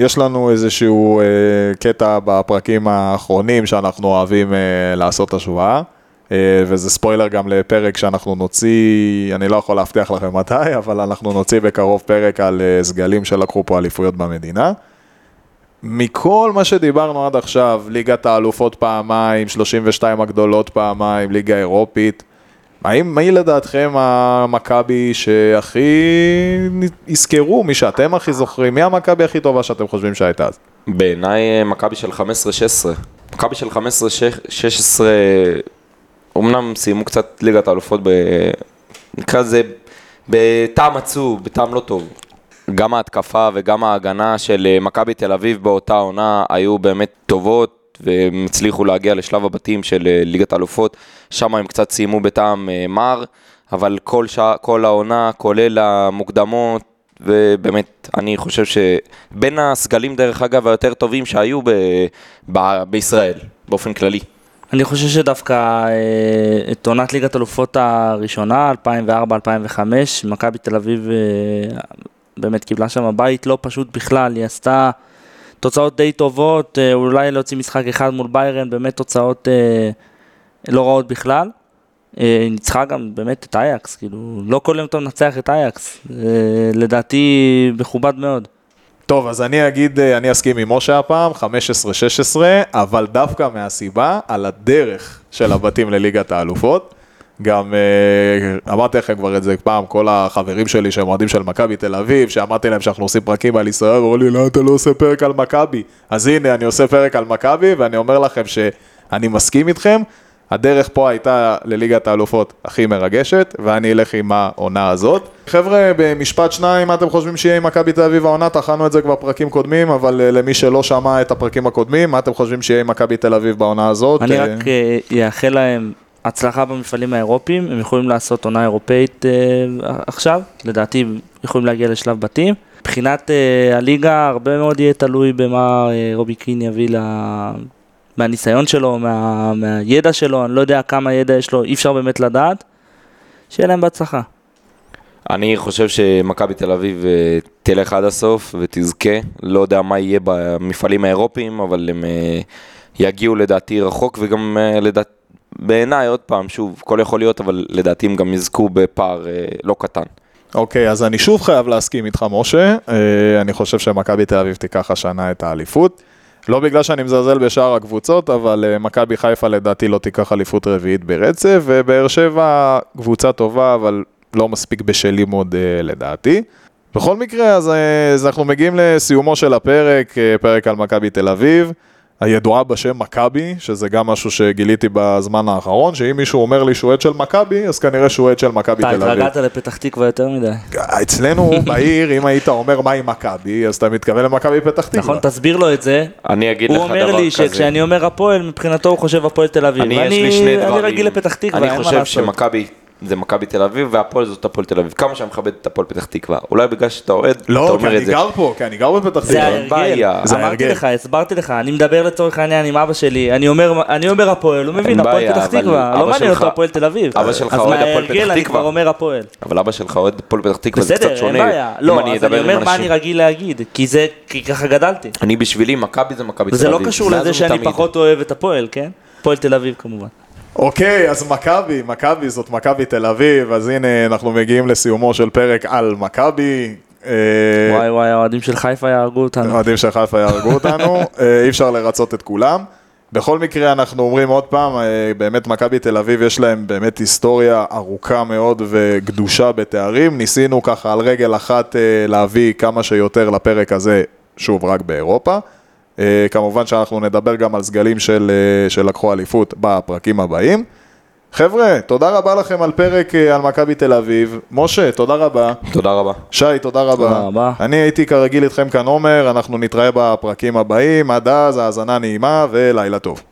יש לנו איזשהו uh, קטע בפרקים האחרונים שאנחנו אוהבים uh, לעשות השוואה, uh, וזה ספוילר גם לפרק שאנחנו נוציא, אני לא יכול להבטיח לכם מתי, אבל אנחנו נוציא בקרוב פרק על uh, סגלים שלקחו פה אליפויות במדינה. מכל מה שדיברנו עד עכשיו, ליגת האלופות פעמיים, 32 הגדולות פעמיים, ליגה אירופית, האם, מי לדעתכם המכבי שהכי יזכרו, מי שאתם הכי זוכרים, מי המכבי הכי טובה שאתם חושבים שהייתה אז? בעיניי אה, מכבי של 15-16. מכבי של 15-16, אומנם סיימו קצת ליגת האלופות ב... נקרא לזה בטעם עצוב, בטעם לא טוב. גם ההתקפה וגם ההגנה של אה, מכבי תל אביב באותה עונה היו באמת טובות והם הצליחו להגיע לשלב הבתים של אה, ליגת האלופות. שם הם קצת סיימו בטעם אה, מר, אבל כל, שע, כל העונה, כולל המוקדמות, ובאמת, אני חושב שבין הסגלים, דרך אגב, היותר טובים שהיו ב, ב, בישראל, באופן כללי. אני חושב שדווקא אה, את עונת ליגת אלופות הראשונה, 2004-2005, מכבי תל אביב באמת קיבלה שם בית לא פשוט בכלל, היא עשתה תוצאות די טובות, אה, אולי להוציא משחק אחד מול ביירן, באמת תוצאות אה, לא רעות בכלל. אה, ניצחה גם באמת את אייקס, כאילו, לא כל יום אתה מנצח את אייקס, לדעתי מכובד מאוד. טוב, אז אני אגיד, אני אסכים עם משה הפעם, 15-16, אבל דווקא מהסיבה על הדרך של הבתים לליגת האלופות. גם אה, אמרתי לכם כבר את זה פעם, כל החברים שלי שהם אוהדים של מכבי תל אביב, שאמרתי להם שאנחנו עושים פרקים על ישראל, אמרו לי, לא, אתה לא עושה פרק על מכבי. אז הנה, אני עושה פרק על מכבי, ואני אומר לכם שאני מסכים איתכם. הדרך פה הייתה לליגת האלופות הכי מרגשת, ואני אלך עם העונה הזאת. חבר'ה, במשפט שניים, מה אתם חושבים שיהיה עם מכבי תל אביב העונה? טחנו את זה כבר פרקים קודמים, אבל אה, למי שלא שמע את הפרקים הקודמים, מה אתם חושבים שיהיה עם מכבי תל אביב בעונה הזאת? אני אה, רק אה, אאחל להם הצלחה במפעלים האירופיים, הם יכולים לעשות עונה אירופאית אה, עכשיו, לדעתי יכולים להגיע לשלב בתים. מבחינת אה, הליגה, הרבה מאוד יהיה תלוי במה אה, רובי קין יביא ל... מהניסיון שלו, מה... מהידע שלו, אני לא יודע כמה ידע יש לו, אי אפשר באמת לדעת. שיהיה להם בהצלחה. אני חושב שמכבי תל אביב אה, תלך עד הסוף ותזכה. לא יודע מה יהיה במפעלים האירופיים, אבל הם אה, יגיעו לדעתי רחוק, וגם אה, לדעת... בעיניי, עוד פעם, שוב, הכל יכול להיות, אבל לדעתי הם גם יזכו בפער אה, לא קטן. אוקיי, אז אני שוב חייב להסכים איתך, משה. אה, אני חושב שמכבי תל אביב תיקח השנה את האליפות. לא בגלל שאני מזלזל בשאר הקבוצות, אבל אה, מכבי חיפה לדעתי לא תיקח אליפות רביעית ברצף, ובאר שבע קבוצה טובה, אבל לא מספיק בשלים עוד אה, לדעתי. בכל מקרה, אז, אה, אז אנחנו מגיעים לסיומו של הפרק, אה, פרק על מכבי תל אביב. הידועה בשם מכבי, שזה גם משהו שגיליתי בזמן האחרון, שאם מישהו אומר לי שהוא עד של מכבי, אז כנראה שהוא עד של מכבי אתה תל אביב. התרגלת לפתח תקווה יותר מדי. אצלנו בעיר, אם היית אומר מה עם מכבי, אז אתה מתכוון למכבי פתח תקווה. נכון, תסביר לו את זה. אני אגיד הוא לך אומר דבר לי כזה. שכשאני אומר הפועל, מבחינתו הוא חושב הפועל תל אביב. אני, יש לי שני דברים. אני רגיל לפתח תקווה, אין אני מה חושב לעשות. שמכבי זה מכבי תל אביב, והפועל זאת הפועל תל אביב. כמה שאני מכבד את הפועל פתח תקווה. אולי בגלל שאתה אוהד, אתה לא, כי אומר אני את זה. גר פה, כי אני גר בפתח זה תקווה. ההרגל, בעיה. זה אמרתי ההרגל. לך, הסברתי לך, אני מדבר לצורך העניין עם אבא שלי, אני אומר, אני אומר הפועל, הוא מבין, הפועל פתח תקווה, לא מעניין אותו הפועל תל אביב. אבא שלך אז אוהד הפועל מההרגל פתח אני תקווה. כבר אומר הפועל. אבל אבא שלך אוהד הפועל פתח תקווה, זה קצת בסדר, שונה. אין בעיה. לא, אני אז אני אומר מה אני. רגיל להגיד, כי זה, כי ככה גדלתי. אני בשבילי, מכבי זה מכבי תל וזה אביב. לא קשור לזה שאני. פחות אוהב את הפועל, כן? הפועל תל אביב כמובן. אוקיי, אז מכבי, מכבי זאת מכבי תל אביב, אז הנה אנחנו מגיעים לסיומו של פרק על מכבי. אה, וואי וואי, האוהדים של חיפה יהרגו אותנו. אוהדים של חיפה יהרגו אותנו, אה, אי אפשר לרצות את כולם. בכל מקרה, אנחנו אומרים עוד פעם, אה, באמת מכבי תל אביב יש להם באמת היסטוריה ארוכה מאוד וגדושה בתארים. ניסינו ככה על רגל אחת להביא כמה שיותר לפרק הזה, שוב, רק באירופה. אה, כמובן שאנחנו נדבר גם על סגלים של, אה, שלקחו אליפות בפרקים הבאים. חבר'ה, תודה רבה לכם על פרק אה, על מכבי תל אביב. משה, תודה רבה. תודה רבה. שי, תודה רבה. תודה רבה. אני הייתי כרגיל איתכם כאן עומר, אנחנו נתראה בפרקים הבאים. עד אז, האזנה נעימה ולילה טוב.